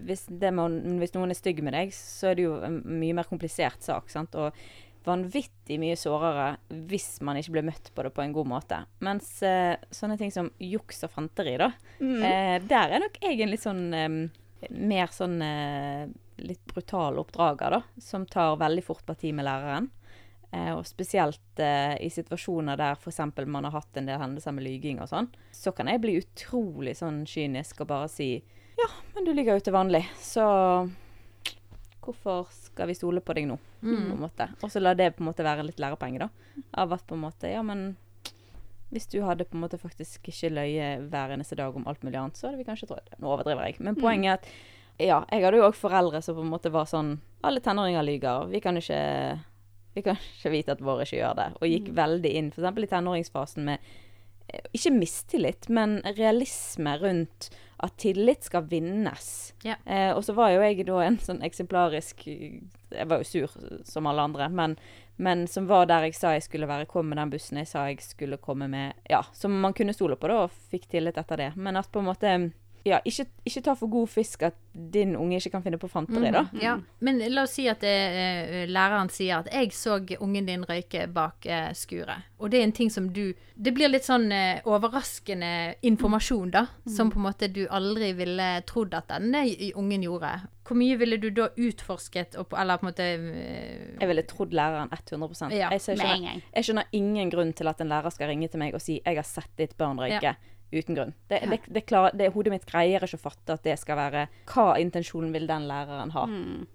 hvis, det må, hvis noen er stygg med deg, så er det jo en mye mer komplisert sak. sant? Og vanvittig mye sårere hvis man ikke ble møtt på det på en god måte. Mens eh, sånne ting som juks og fanteri, da, Mm. eh, der er nok jeg en litt sånn eh, Mer sånn eh, litt brutal oppdrager, da. Som tar veldig fort parti med læreren. Eh, og spesielt eh, i situasjoner der f.eks. man har hatt en del hendelser med lyging og sånn, så kan jeg bli utrolig sånn kynisk og bare si ja, men du ligger jo til vanlig, så hvorfor skal vi stole på deg nå? måte. Og så la det på en måte være litt lærepenger, da. Av at på en måte Ja, men hvis du hadde på en måte faktisk ikke løyet hver eneste dag om alt mulig annet, så hadde vi kanskje trodd Nå overdriver jeg. Men poenget er at ja, jeg hadde jo òg foreldre som på en måte var sånn Alle tenåringer lyver. Vi kan ikke vi kan ikke vite at våre ikke gjør det. Og gikk veldig inn, f.eks. i tenåringsfasen med eh, ikke mistillit, men realisme rundt at tillit skal vinnes. Ja. Eh, og så var jo jeg da en sånn eksemplarisk Jeg var jo sur som alle andre, men, men som var der jeg sa jeg skulle være, kom med den bussen jeg sa jeg skulle komme med. Ja, Som man kunne stole på, da, og fikk tillit etter det. Men at på en måte ja, ikke, ikke ta for god fisk at din unge ikke kan finne på fanteri, da. Ja, men la oss si at det, læreren sier at 'jeg så ungen din røyke bak eh, skuret'. Og det er en ting som du Det blir litt sånn eh, overraskende informasjon, da. Som på en måte du aldri ville trodd at denne ungen gjorde. Hvor mye ville du da utforsket, og på, eller på en måte eh, Jeg ville trodd læreren 100 Ja, jeg, gang. jeg skjønner ingen grunn til at en lærer skal ringe til meg og si 'jeg har sett ditt barn røyke'. Uten grunn. Det, det, det, klar, det, hodet mitt greier ikke å fatte at det skal være Hva intensjonen vil den læreren ha?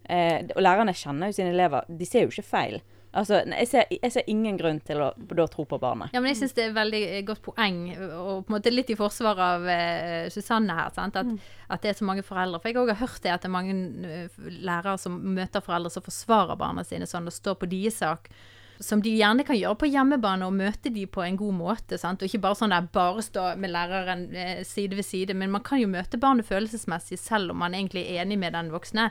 Eh, og lærerne kjenner jo sine elever. De ser jo ikke feil. Altså, jeg ser, jeg ser ingen grunn til å da tro på barnet. Ja, men jeg syns det er et veldig eh, godt poeng, og på en måte litt i forsvar av uh, Susanne her, sant? At, at det er så mange foreldre. For jeg har har hørt det at det er mange lærere som møter foreldre som forsvarer barna sine sånn, og står på deres sak. Som de gjerne kan gjøre på hjemmebane, og møte de på en god måte. Sant? Og ikke bare sånn der bare stå med læreren eh, side ved side. Men man kan jo møte barnet følelsesmessig selv om man egentlig er enig med den voksne.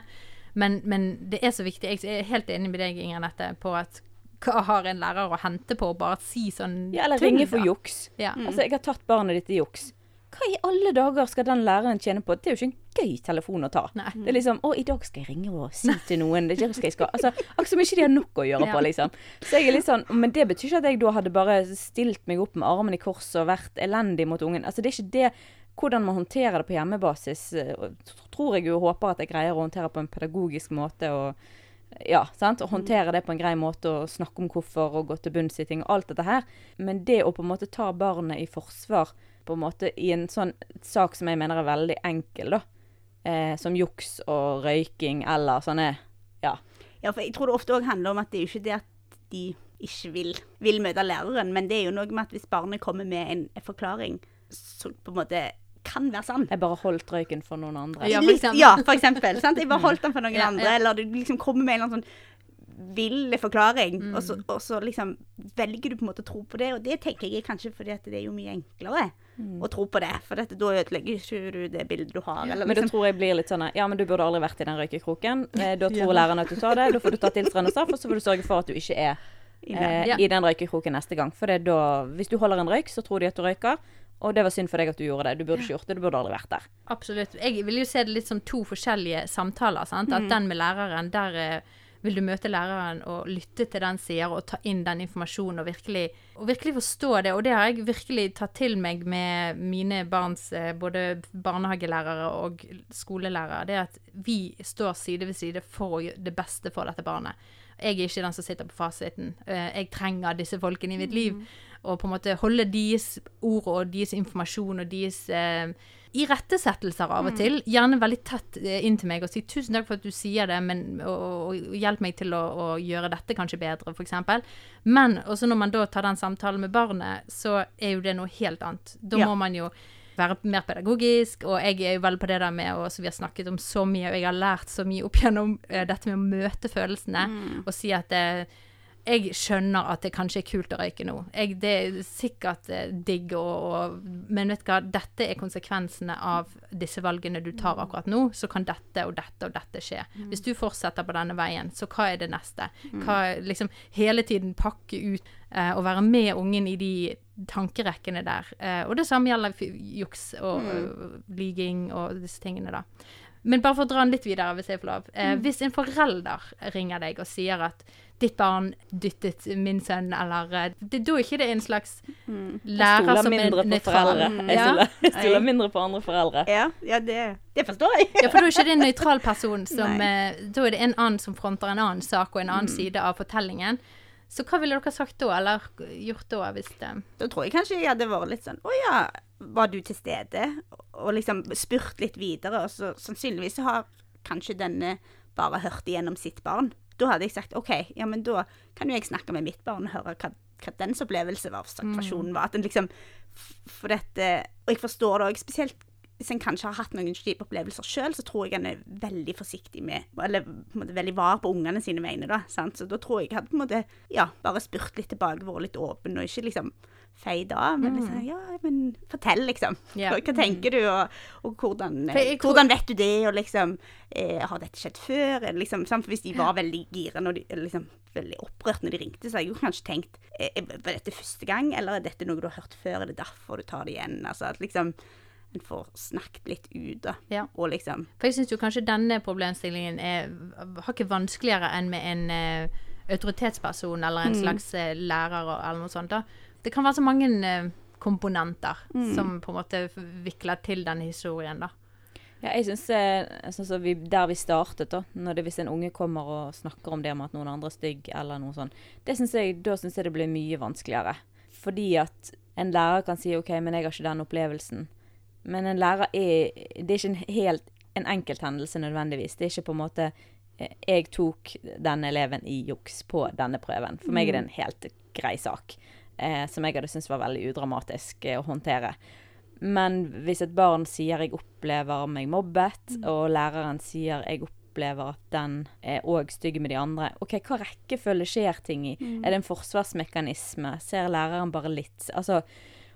Men, men det er så viktig. Jeg er helt enig med deg, Inger Nette, på at hva har en lærer å hente på å bare si sånn Ja, eller ringe for juks. Ja. Altså, jeg har tatt barnet ditt i juks. Hva i alle dager skal den læreren tjene på? Det er jo ikke en gøy telefon å ta. Nei. Det er liksom 'Å, i dag skal jeg ringe og si til noen.' Det er skal jeg skal. Altså, akkurat som ikke de har nok å gjøre på, liksom. Så jeg er litt sånn Men det betyr ikke at jeg da hadde bare stilt meg opp med armene i kors og vært elendig mot ungen. Altså, det er ikke det hvordan man håndterer det på hjemmebasis, eh, tror jeg jo og håper at jeg greier å håndtere på en pedagogisk måte. og ja, sant? Å håndtere det på en grei måte og snakke om hvorfor og gå til bunns i ting og alt dette her. Men det å på en måte ta barnet i forsvar på en måte i en sånn sak som jeg mener er veldig enkel, da. Eh, som juks og røyking eller sånne Ja. Ja, for jeg tror det ofte òg handler om at det er jo ikke det at de ikke vil, vil møte læreren, men det er jo noe med at hvis barnet kommer med en, en forklaring som på en måte kan være sann Jeg bare holdt røyken for noen andre. Ja, for Litt- eksempel. ja, for eksempel. Sant? Jeg bare holdt den for noen Ja, andre, ja. eller du liksom kommer med en eller annen sånn vill forklaring, Mm. og, så, og så liksom velger du på en måte å tro på det, og det tenker jeg er kanskje fordi at det er jo mye enklere å tro på det, for dette, da ødelegger ikke du det bildet du har, eller Men da liksom. tror jeg blir litt sånn Ja, men du burde aldri vært i den røykekroken. Eh, da tror læreren at du tar det. Da får du ta tilsvarende straff, og så får du sørge for at du ikke er eh, Ja. i den røykekroken neste gang. For det er da Hvis du holder en røyk, så tror de at du røyker. Og det var synd for deg at du gjorde det. Du burde ikke gjort det. Du burde aldri vært der. Absolutt. Jeg vil jo se det litt som to forskjellige samtaler. Sant? At den med læreren, der eh, vil du møte læreren og lytte til den sier, og ta inn den informasjonen og virkelig, og virkelig forstå det. Og det har jeg virkelig tatt til meg med mine barns eh, både barnehagelærere og skolelærere. Det at vi står side ved side for å gjøre det beste for dette barnet. Jeg er ikke den som sitter på fasiten. Eh, Jeg trenger disse folkene i mitt liv. Og på en måte holde deres ord og deres informasjon og deres eh, irettesettelser av og til. Gjerne veldig tett eh, inn til meg og si 'tusen takk for at du sier det', men, og, og, hjelp meg til å, å gjøre dette kanskje bedre, f.eks. Men også når man da tar den samtalen med barnet, så er jo det noe helt annet. Da Ja. må man jo være mer pedagogisk, og jeg er jo veldig på det der med og Vi har snakket om så mye, og jeg har lært så mye opp gjennom uh, dette med å møte følelsene og si at eh, jeg skjønner at det kanskje er kult å røyke nå. Jeg, det er sikkert eh, digg, og, og, men vet du hva, dette er konsekvensene av disse valgene du tar akkurat nå. Så kan dette og dette og dette skje. Hvis du fortsetter på denne veien, så hva er det neste? Hva, liksom, hele tiden pakke ut eh, og være med ungen i de tankerekkene der. Eh, og det samme gjelder juks og mm. lyging og disse tingene, da. Men bare for å dra den litt videre, hvis jeg får lov. Eh, Hvis en forelder ringer deg og sier at ditt barn dyttet min sønn, eller eh, det, Da er ikke det en slags Jeg lærer som er mindre nøytral. foreldre. Jeg Ja. stoler, jeg stoler mindre på andre foreldre. Ja, ja det, det forstår jeg. ja, for da er ikke det en nøytral person som eh, Da er det en annen som fronter en annen sak og en Mm. annen side av fortellingen. Så hva ville dere sagt da, eller gjort da, hvis det Da tror jeg kanskje jeg hadde vært litt sånn Å ja, var du til stede? Og liksom spurt litt videre. Og så sannsynligvis har kanskje denne bare hørt igjennom sitt barn. Da hadde jeg sagt OK, ja, men da kan jo jeg snakke med mitt barn og høre hva, hva dens opplevelse var, situasjonen var. At en liksom For dette Og jeg forstår det òg, spesielt hvis en kanskje har hatt noen kjipe opplevelser sjøl, så tror jeg en er veldig forsiktig med Eller på en måte veldig var på ungene sine vegne, da. Sant? Så da tror jeg jeg hadde på en måte ja, bare spurt litt tilbake, vært litt åpen, og ikke liksom feid av. Men liksom Ja, men fortell, liksom. Hva, hva tenker du, og, og hvordan, jeg hvordan vet du det, og liksom eh, Har dette skjedd før? Liksom, sant? For hvis de var veldig gira og liksom veldig opprørt når de ringte, så har jeg jo kanskje tenkt eh, Var dette første gang, eller er dette noe du har hørt før? Er det derfor du tar det igjen? Altså at liksom en får snakket litt ut, da. Ja. Og liksom For jeg syns jo kanskje denne problemstillingen er hakket vanskeligere enn med en uh, autoritetsperson eller en slags eh, lærer og- eller noe sånt. da. Det kan være så mange eh, komponenter som på en måte vikler til denne historien, da. Ja, jeg synes, eh, Der vi startet, da, når det, hvis en unge kommer og snakker om det med at noen andre er stygg, eller noe sånt, det synes jeg, da syns jeg det blir mye vanskeligere. Fordi at en lærer kan si OK, men jeg har ikke den opplevelsen. Men en lærer er Det er ikke en helt en enkelthendelse nødvendigvis. Det er ikke på en måte eh, Jeg tok denne eleven i juks på denne prøven. For meg er det en helt grei sak. Eh, som jeg hadde syntes var veldig udramatisk eh, å håndtere. Men hvis et barn sier 'jeg opplever meg mobbet', og læreren sier 'jeg opplever at den er òg stygg med de andre', OK, hva rekkefølge skjer ting i? Er det en forsvarsmekanisme? Ser læreren bare litt? Altså,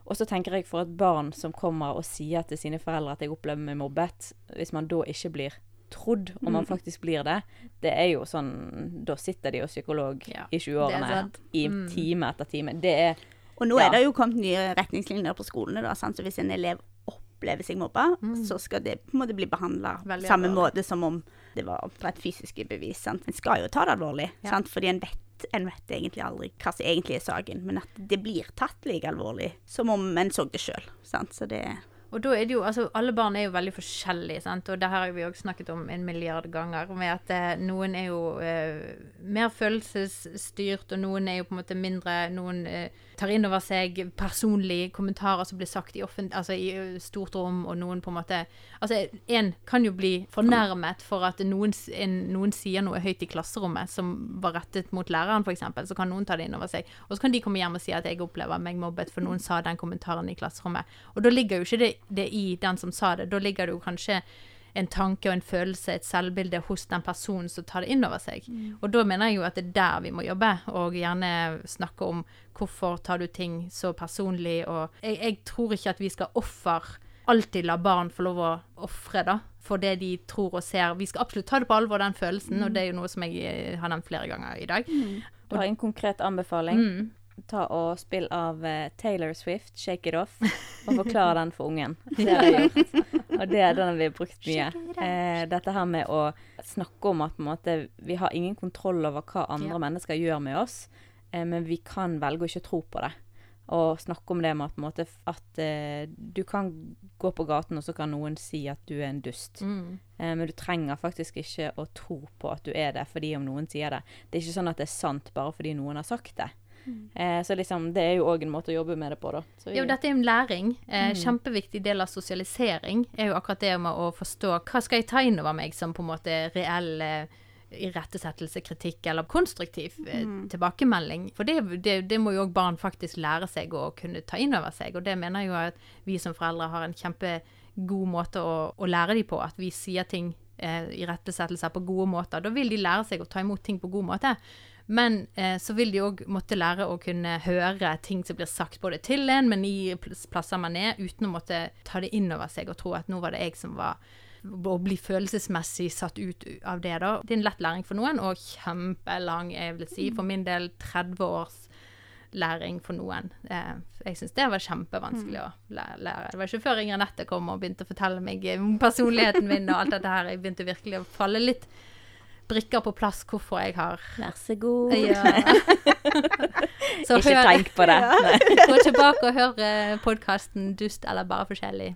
og så tenker jeg for et barn som kommer og sier til sine foreldre at 'jeg opplever meg mobbet', hvis man da ikke blir trodd, om man faktisk blir det, det er jo sånn Da sitter de jo psykolog Ja, i 20-årene i Mm. time etter time. Det er Og nå Ja. er det jo kommet nye retningslinjer på skolene, da, sant? så hvis en elev opplever seg mobba, så skal det på en måte bli behandla samme alvorlig. måte som om det var oppdratt fysiske bevis. Sant? En skal jo ta det alvorlig, Ja. sant? fordi en vet, en vet egentlig aldri hva som egentlig er saken, men at det blir tatt like alvorlig som om en så det sjøl. Så det Og da er det jo, altså Alle barn er jo veldig forskjellige, sant? og det her har vi også snakket om en milliard ganger. Med at eh, noen er jo eh, mer følelsesstyrt, og noen er jo på en måte mindre Noen eh, tar inn over seg personlige kommentarer som blir sagt i, altså i stort rom, og noen på en måte Altså, en kan jo bli fornærmet for at noen, en, noen sier noe høyt i klasserommet som var rettet mot læreren, f.eks. Så kan noen ta det inn over seg. Og så kan de komme hjem og si at jeg opplever meg mobbet, for noen sa den kommentaren i klasserommet. Og da ligger jo ikke det, det i den som sa det. Da ligger det jo kanskje en tanke og en følelse, et selvbilde hos den personen som tar det inn over seg. Og da mener jeg jo at det er der vi må jobbe, og gjerne snakke om hvorfor tar du ting så personlig, og jeg, jeg tror ikke at vi skal offer alltid la barn få lov å ofre, da, for det de tror og ser. Vi skal absolutt ta det på alvor, den følelsen, og det er jo noe som jeg eh, har nevnt flere ganger i dag. Du har en konkret anbefaling. Mm. Ta og Spill av eh, Taylor Swift, 'Shake It Off', og forklare den for ungen. Det har jeg gjort. Og det er den vi har brukt mye. Eh, dette her med å snakke om at måte, vi har ingen kontroll over hva andre Ja. mennesker gjør med oss, eh, men vi kan velge å ikke tro på det. Og snakke om det med at, måte, at eh, du kan gå på gaten, og så kan noen si at du er en dust. Mm. Eh, men du trenger faktisk ikke å tro på at du er det fordi om noen sier det. Det er ikke sånn at det er sant bare fordi noen har sagt det. Eh, så liksom, det er jo òg en måte å jobbe med det på, da. Så Jo, dette er en læring. Eh, Mm. Kjempeviktig del av sosialisering er jo akkurat det med å forstå hva skal jeg ta inn over meg som på en måte reell eh, irettesettelse, kritikk eller konstruktiv mm. tilbakemelding. For det, det, det må jo òg barn faktisk lære seg å kunne ta inn over seg. Og det mener jeg jo at vi som foreldre har en kjempegod måte å, å lære dem på. At vi sier ting eh, irettesettelser på gode måter. Da vil de lære seg å ta imot ting på god måte. Men eh, så vil de òg måtte lære å kunne høre ting som blir sagt både til en, men i pl- plasser man er, uten å måtte ta det inn over seg og tro at nå var det jeg som var å bli følelsesmessig satt ut av det, da. Det er en lett læring for noen, og kjempelang, jeg vil si. For min del 30 års læring for noen. Eh, jeg syns det var kjempevanskelig å lære. Det var ikke før Inger Nette kom og begynte å fortelle meg om personligheten min og alt dette her, jeg begynte virkelig å falle litt brikker på plass hvorfor jeg har Vær så god. ja. Så Ikke hør, tenk på det. Gå tilbake og hør podkasten 'Dust eller bare forskjellig'.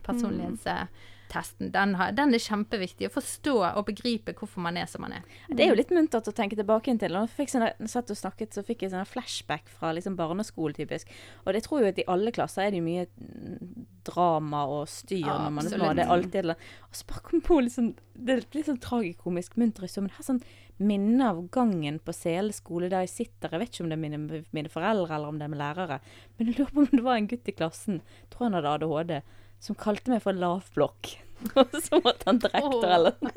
Personlighetstesten. Den, har, den er kjempeviktig. Å forstå og begripe hvorfor man er som man er. Det er jo litt muntert å tenke tilbake til. Når jeg sånne, satt og snakket, så fikk jeg sånne flashback fra liksom barneskole, typisk. Og det tror jeg at i alle klasser er det mye drama og styr Ja, når man er små. Det er alltid. Og så bare kom på litt sånn Det er litt sånn tragikomisk munter historie, men det er sånn minne av gangen på Sele skole der jeg sitter. Jeg vet ikke om det er mine, mine foreldre eller om det er med lærere. Men jeg lurer på om det var en gutt i klassen, Jeg tror han hadde ADHD, som kalte meg for lavblokk. Og så måtte han drekte eller noe.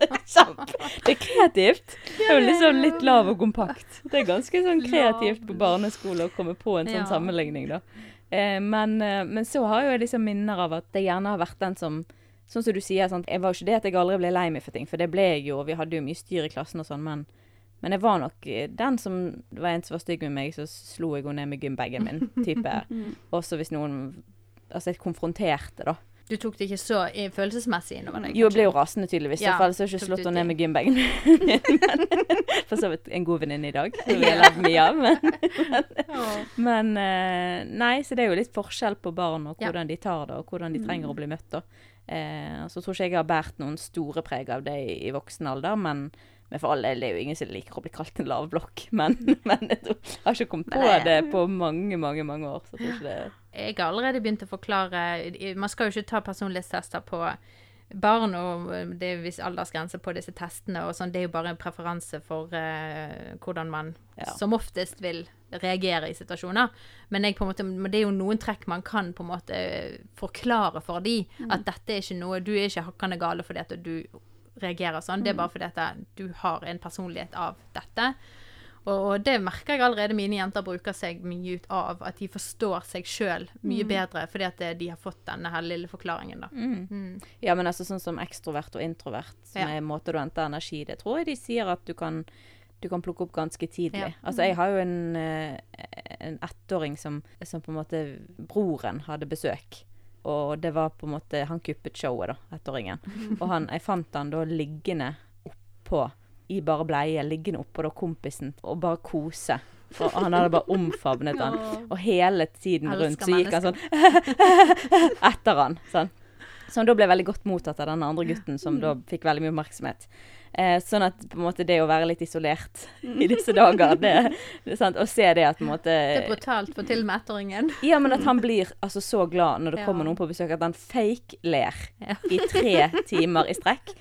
Det er kreativt. Det er jo liksom litt lav og kompakt. Det er ganske sånn kreativt på barneskole å komme på en sånn Ja. sammenligning, da. Eh, men, eh, men så har jo jeg liksom minner av at jeg gjerne har vært den som Sånn som du sier, sant? jeg var jo ikke det at jeg aldri ble lei meg for ting, for det ble jeg jo, og vi hadde jo mye styr i klassen og sånn, men, men jeg var nok eh, den som var en som var stygg med meg, så slo jeg henne ned med gymbagen min, type. Også hvis noen Altså, jeg konfronterte, da. Du tok det ikke så følelsesmessig innover deg? Jo, jeg ble jo rasende, tydeligvis. Ja, Ja, for ellers har jeg ikke slått henne ned med gymbagen. For så vidt en god venninne i dag, som vi har levd mye av. Men, men eh, Nei, så det er jo litt forskjell på barn og Ja. hvordan de tar det, og hvordan de trenger å bli møtt. da. Eh, så tror ikke jeg har båret noen store preg av det i, i voksen alder, men, men for all del, det er jo ingen som liker å bli kalt en lavblokk. Men, men jeg, tror, jeg har ikke kommet på det- det på mange, mange mange år. så jeg tror ikke det Jeg har allerede begynt å forklare Man skal jo ikke ta personlighetstester på barn, og det er viss aldersgrense på disse testene, og sånn. Det er jo bare en preferanse for uh, hvordan man Ja. som oftest vil reagere i situasjoner. Men, måte, det er jo noen trekk man kan på en måte forklare for de, at dette er ikke noe Du er ikke hakkende gale fordi at du reagerer sånn, det er bare fordi at du har en personlighet av dette. Og, det merker jeg allerede mine jenter bruker seg mye ut av. At de forstår seg sjøl mye bedre fordi at eh, de har fått denne her lille forklaringen, da. Mm. Ja, men altså sånn som ekstrovert og introvert, som Ja. er måte du henter energi, det tror jeg de sier at du kan, du kan plukke opp ganske tidlig. Ja. Altså jeg har jo en, eh, en ettåring som, som på en måte broren hadde besøk. Og det var på en måte Han kuppet showet, da, ettåringen. Og han, jeg fant han da liggende oppå, i bare bleie, liggende oppå da kompisen og bare kose. Og han hadde bare omfavnet han. Og hele tiden rundt så gikk han sånn etter han. Sånn. Som da ble veldig godt mottatt av den andre gutten, som da fikk veldig mye oppmerksomhet. Eh, sånn at på en måte det å være litt isolert i disse dager, det, det sant, Og se det at på en måte Det er brutalt for til med ettåringen. Ja, men at han blir altså så glad når det Ja. kommer noen på besøk, at han fake-ler Ja. i tre timer i strekk.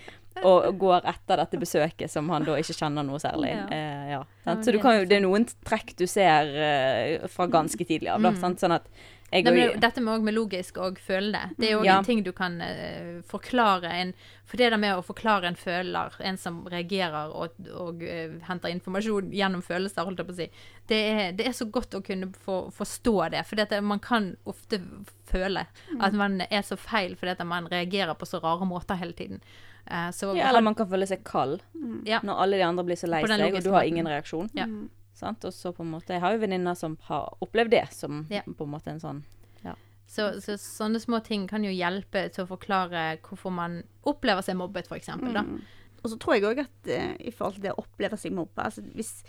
Og går etter dette besøket som han da ikke kjenner noe særlig. Ja. Eh, ja, Så du kan jo, det er noen trekk du ser eh, fra ganske tidlig av. Da, Mm. sant? Sånn at jeg Nei, og men dette med, med logisk og føle det er jo Ja. en ting du kan uh, forklare en For det der med å forklare en føler, en som reagerer og, og uh, henter informasjon gjennom følelser, holdt jeg på å si, det er, det er så godt å kunne få, forstå det. For man kan ofte føle at man er så feil fordi at man reagerer på så rare måter hele tiden. Uh, så ja, eller man kan føle seg kald ja. når alle de andre blir så lei seg, og du har ingen reaksjon. Ja. Sant? Og så på en måte Jeg har jo venninner som har opplevd det som Ja. på en måte en sånn Så, så sånne små ting kan jo hjelpe til å forklare hvorfor man opplever seg mobbet, f.eks. Mm. Og så tror jeg òg at uh, i forhold til det å oppleve seg mobba altså hvis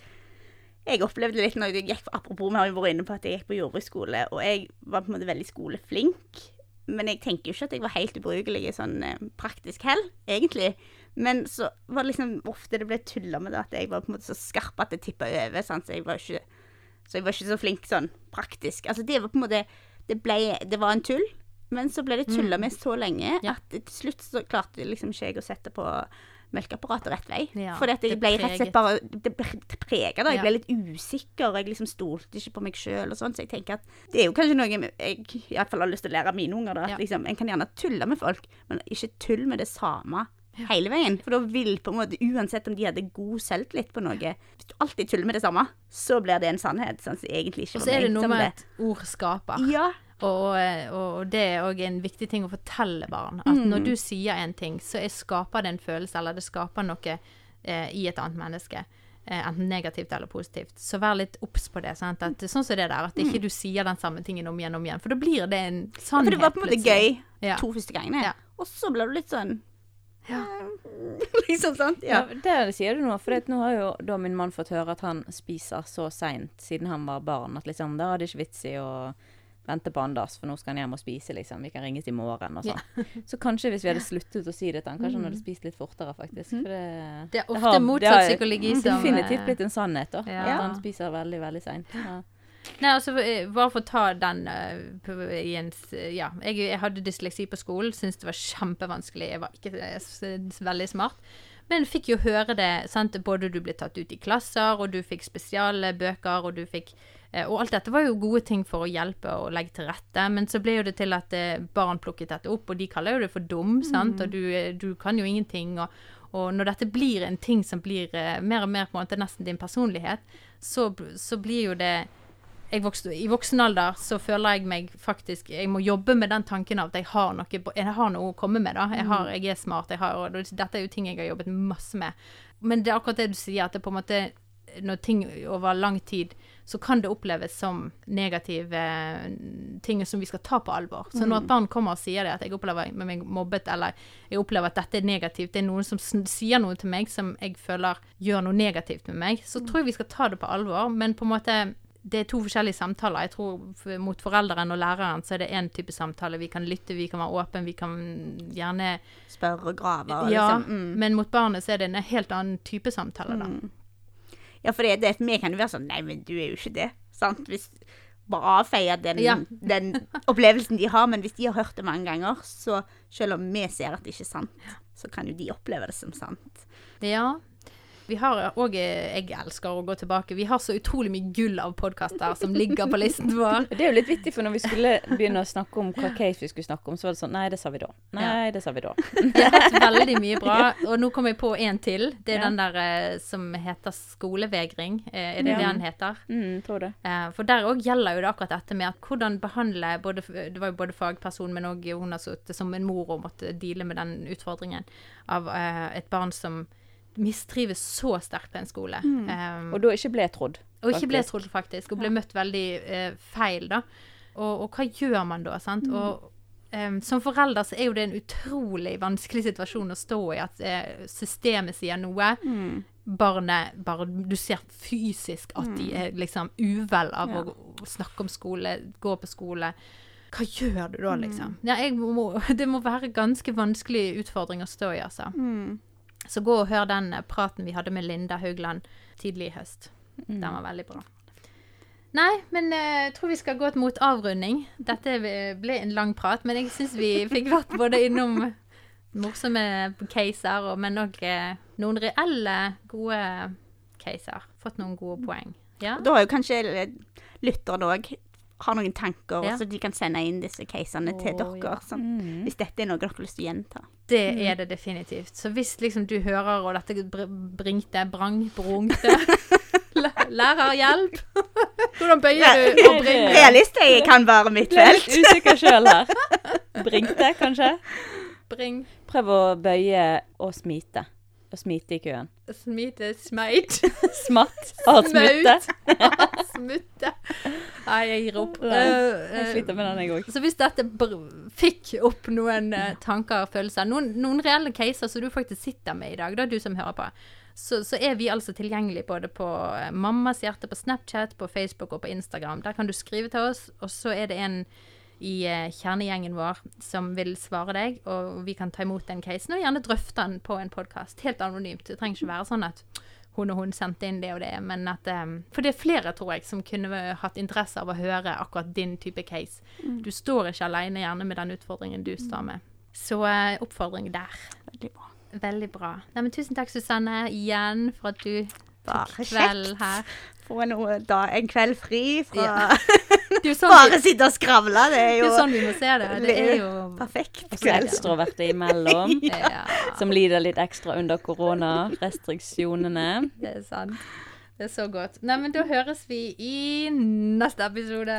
Jeg opplevde litt når jeg gikk Apropos, vi har jo vært inne på at jeg gikk på jordbruksskole, og jeg var på en måte veldig skoleflink. Men jeg tenker jo ikke at jeg var helt ubrukelig sånn eh, praktisk heller, egentlig. Men så var det liksom ofte det ble tulla med det at jeg var på en måte så skarp at det tippa over. Sant? Så jeg var ikke så jeg var ikke så flink sånn praktisk. Altså det var på en måte Det, ble, det var en tull, men så ble det tulla med så lenge Mm. Ja. at til slutt så klarte liksom ikke jeg å sette på melkeapparatet rett vei. Ja, Fordi at jeg det ble rett og slett bare Det prega da. Jeg ble litt usikker. Jeg liksom stolte ikke på meg sjøl og sånn. Så jeg tenker at det er jo kanskje noe jeg iallfall har lyst til å lære av mine unger. da. At Ja. liksom, En kan gjerne tulle med folk, men ikke tull med det samme. Hele veien. For da vil på en måte, uansett om de hadde god selvtillit på noe Hvis du alltid tuller med det samme, så blir det en sannhet sånn som egentlig ikke Og så er det noe med at ord skaper. Ja. Og, og, og det er òg en viktig ting å fortelle barn. At Mm. når du sier en ting, så er, skaper det en følelse, eller det skaper noe eh, i et annet menneske. Eh, enten negativt eller positivt. Så vær litt obs på det. Sant? At, sånn som det der, at ikke du sier den samme tingen om igjen og om igjen. For da blir det en Mm. For det var på en måte gøy Ja. to første gangene. Ja. Og så ble du litt sånn Ja. Liksom sant? Ja, Ja. det sier du nå. For nå har jo da min mann fått høre at han spiser så seint siden han var barn, at liksom, da er det ikke vits i å vente på Anders, for nå skal han hjem og spise, liksom. Vi kan ringes i morgen og sånn. Så kanskje hvis vi hadde sluttet å si det til han, kanskje han hadde spist litt fortere, faktisk. For det, Det er ofte har- motsatt det har psykologi som, Definitivt eh, blitt en sannhet, da. ja. At han spiser veldig, veldig seint. Ja. Nei, altså, eh, bare for å ta den uh, i en Ja. Jeg, jeg hadde dysleksi på skolen, syntes det var kjempevanskelig. Jeg var ikke eh, veldig smart. Men fikk jo høre det, sant. Både du ble tatt ut i klasser, og du fikk spesialbøker, og du fikk eh, Og alt dette var jo gode ting for å hjelpe og legge til rette. Men så ble jo det til at eh, barn plukket dette opp, og de kaller jo det for dum, sant. Og du, du kan jo ingenting. og og når dette blir en ting som blir eh, mer og mer på en måte nesten din personlighet, så, så blir jo det vokste, I voksen alder så føler jeg meg faktisk Jeg må jobbe med den tanken av at jeg har noe, jeg har noe å komme med. da. Jeg, har, jeg er smart. jeg har, Dette er jo ting jeg har jobbet masse med. Men det er akkurat det du sier, at det på en måte når ting over lang tid, så kan det oppleves som negative ting som vi skal ta på alvor. Så når et barn kommer og sier det, at jeg opplever meg mobbet, eller jeg opplever at dette er negativt, det er noen som sier noe til meg som jeg føler gjør noe negativt med meg, så tror jeg vi skal ta det på alvor. Men på en måte det er to forskjellige samtaler. Jeg tror Mot foreldrene og læreren så er det én type samtale. Vi kan lytte, vi kan være åpen, vi kan gjerne Spørre og grave og Ja, liksom. Mm. men mot barnet så er det en helt annen type samtale, da. Ja, for det, det, vi kan jo være sånn Nei, men du er jo ikke det. Sant? Hvis bare avfeie den, Ja. den opplevelsen de har. Men hvis de har hørt det mange ganger, så selv om vi ser at det ikke er sant, så kan jo de oppleve det som sant. Ja. Vi har òg Jeg elsker å gå tilbake. Vi har så utrolig mye gull av podkaster som ligger på listen vår. Det er jo litt vittig, for når vi skulle begynne å snakke om hva case vi skulle snakke om, så var det sånn Nei, det sa vi da. Nei, det sa vi da. Vi har hatt veldig mye bra. Og nå kom jeg på en til. Det er Ja. den der eh, som heter skolevegring. Eh, er det Ja. det den heter? Mm, tror det. Eh, For der òg gjelder jo det akkurat dette med at hvordan behandle både, Det var jo både fagperson, men òg hun har sittet som en mor og måtte deale med den utfordringen av et barn som mistrives så sterkt på en skole. Eh, Og da ikke ble trodd. og ikke ble trodd, faktisk. Og ble møtt veldig eh, feil, da. Og, og hva gjør man da, sant? Og Um, som forelder så er jo det en utrolig vanskelig situasjon å stå i. At eh, systemet sier noe. Barnet bare Du ser fysisk at de er liksom uvel av Ja. å, snakke om skole, gå på skole. Hva gjør du da, liksom? Ja, jeg må, det må være ganske vanskelig utfordring å stå i, altså. Mm. Så gå og hør den praten vi hadde med Linda Haugland tidlig i høst. Den var veldig bra. Nei, men eh, jeg tror vi skal gå mot avrunding. Dette ble en lang prat, men jeg syns vi fikk vært både innom morsomme caser, men òg eh, noen reelle, gode caser. Fått noen gode poeng. Ja? Da har jo kanskje lytterne òg har noen tanker, Ja. så de kan sende inn disse casene til dere. ja. Sånn, Mm. Hvis dette er noe dere har lyst til å gjenta. Det Mm. er det definitivt. Så hvis liksom du hører og dette br bringte, brang, brungte lærer Lærerhjelp! Hvordan bøyer du og bringer? Realist kan være mitt felt. litt usikker sjøl her. Bringte, kanskje? Bring, Prøv å bøye og smite. Og smite i køen. smite, smeit. Smatt. Har smutte. Smutte. Nei, jeg gir opp. Nei, Eh, Jeg eh, sliter med den, jeg òg. Så hvis dette fikk opp noen eh, tanker og følelser, noen, noen reelle caser som du faktisk sitter med i dag, da du som hører på, så, så er vi altså tilgjengelig både på Mammas hjerte på Snapchat, på Facebook og på Instagram. Der kan du skrive til oss, og så er det en i eh, kjernegjengen vår som vil svare deg, og vi kan ta imot den casen og gjerne drøfte den på en podkast. Helt anonymt. Det trenger ikke være sånn at hun og hun sendte inn det og det, men at um, For det er flere, tror jeg, som kunne hatt interesse av å høre akkurat din type case. Du står ikke alene gjerne med den utfordringen du står med. Så uh, oppfordring der. Veldig bra. Veldig bra. Nei, men tusen takk, Susanne, igjen for at du tok kveld her. Få noe, da, en kveld fri fra Ja. Det sånn, Bare sitte og skravle. Det er det jo er sånn vi må se det. Det er jo perfekt Og så ekstroverte imellom. ja, Som lider litt ekstra under koronarestriksjonene. det er sant. Det er så godt. Nei, men da høres vi i neste episode.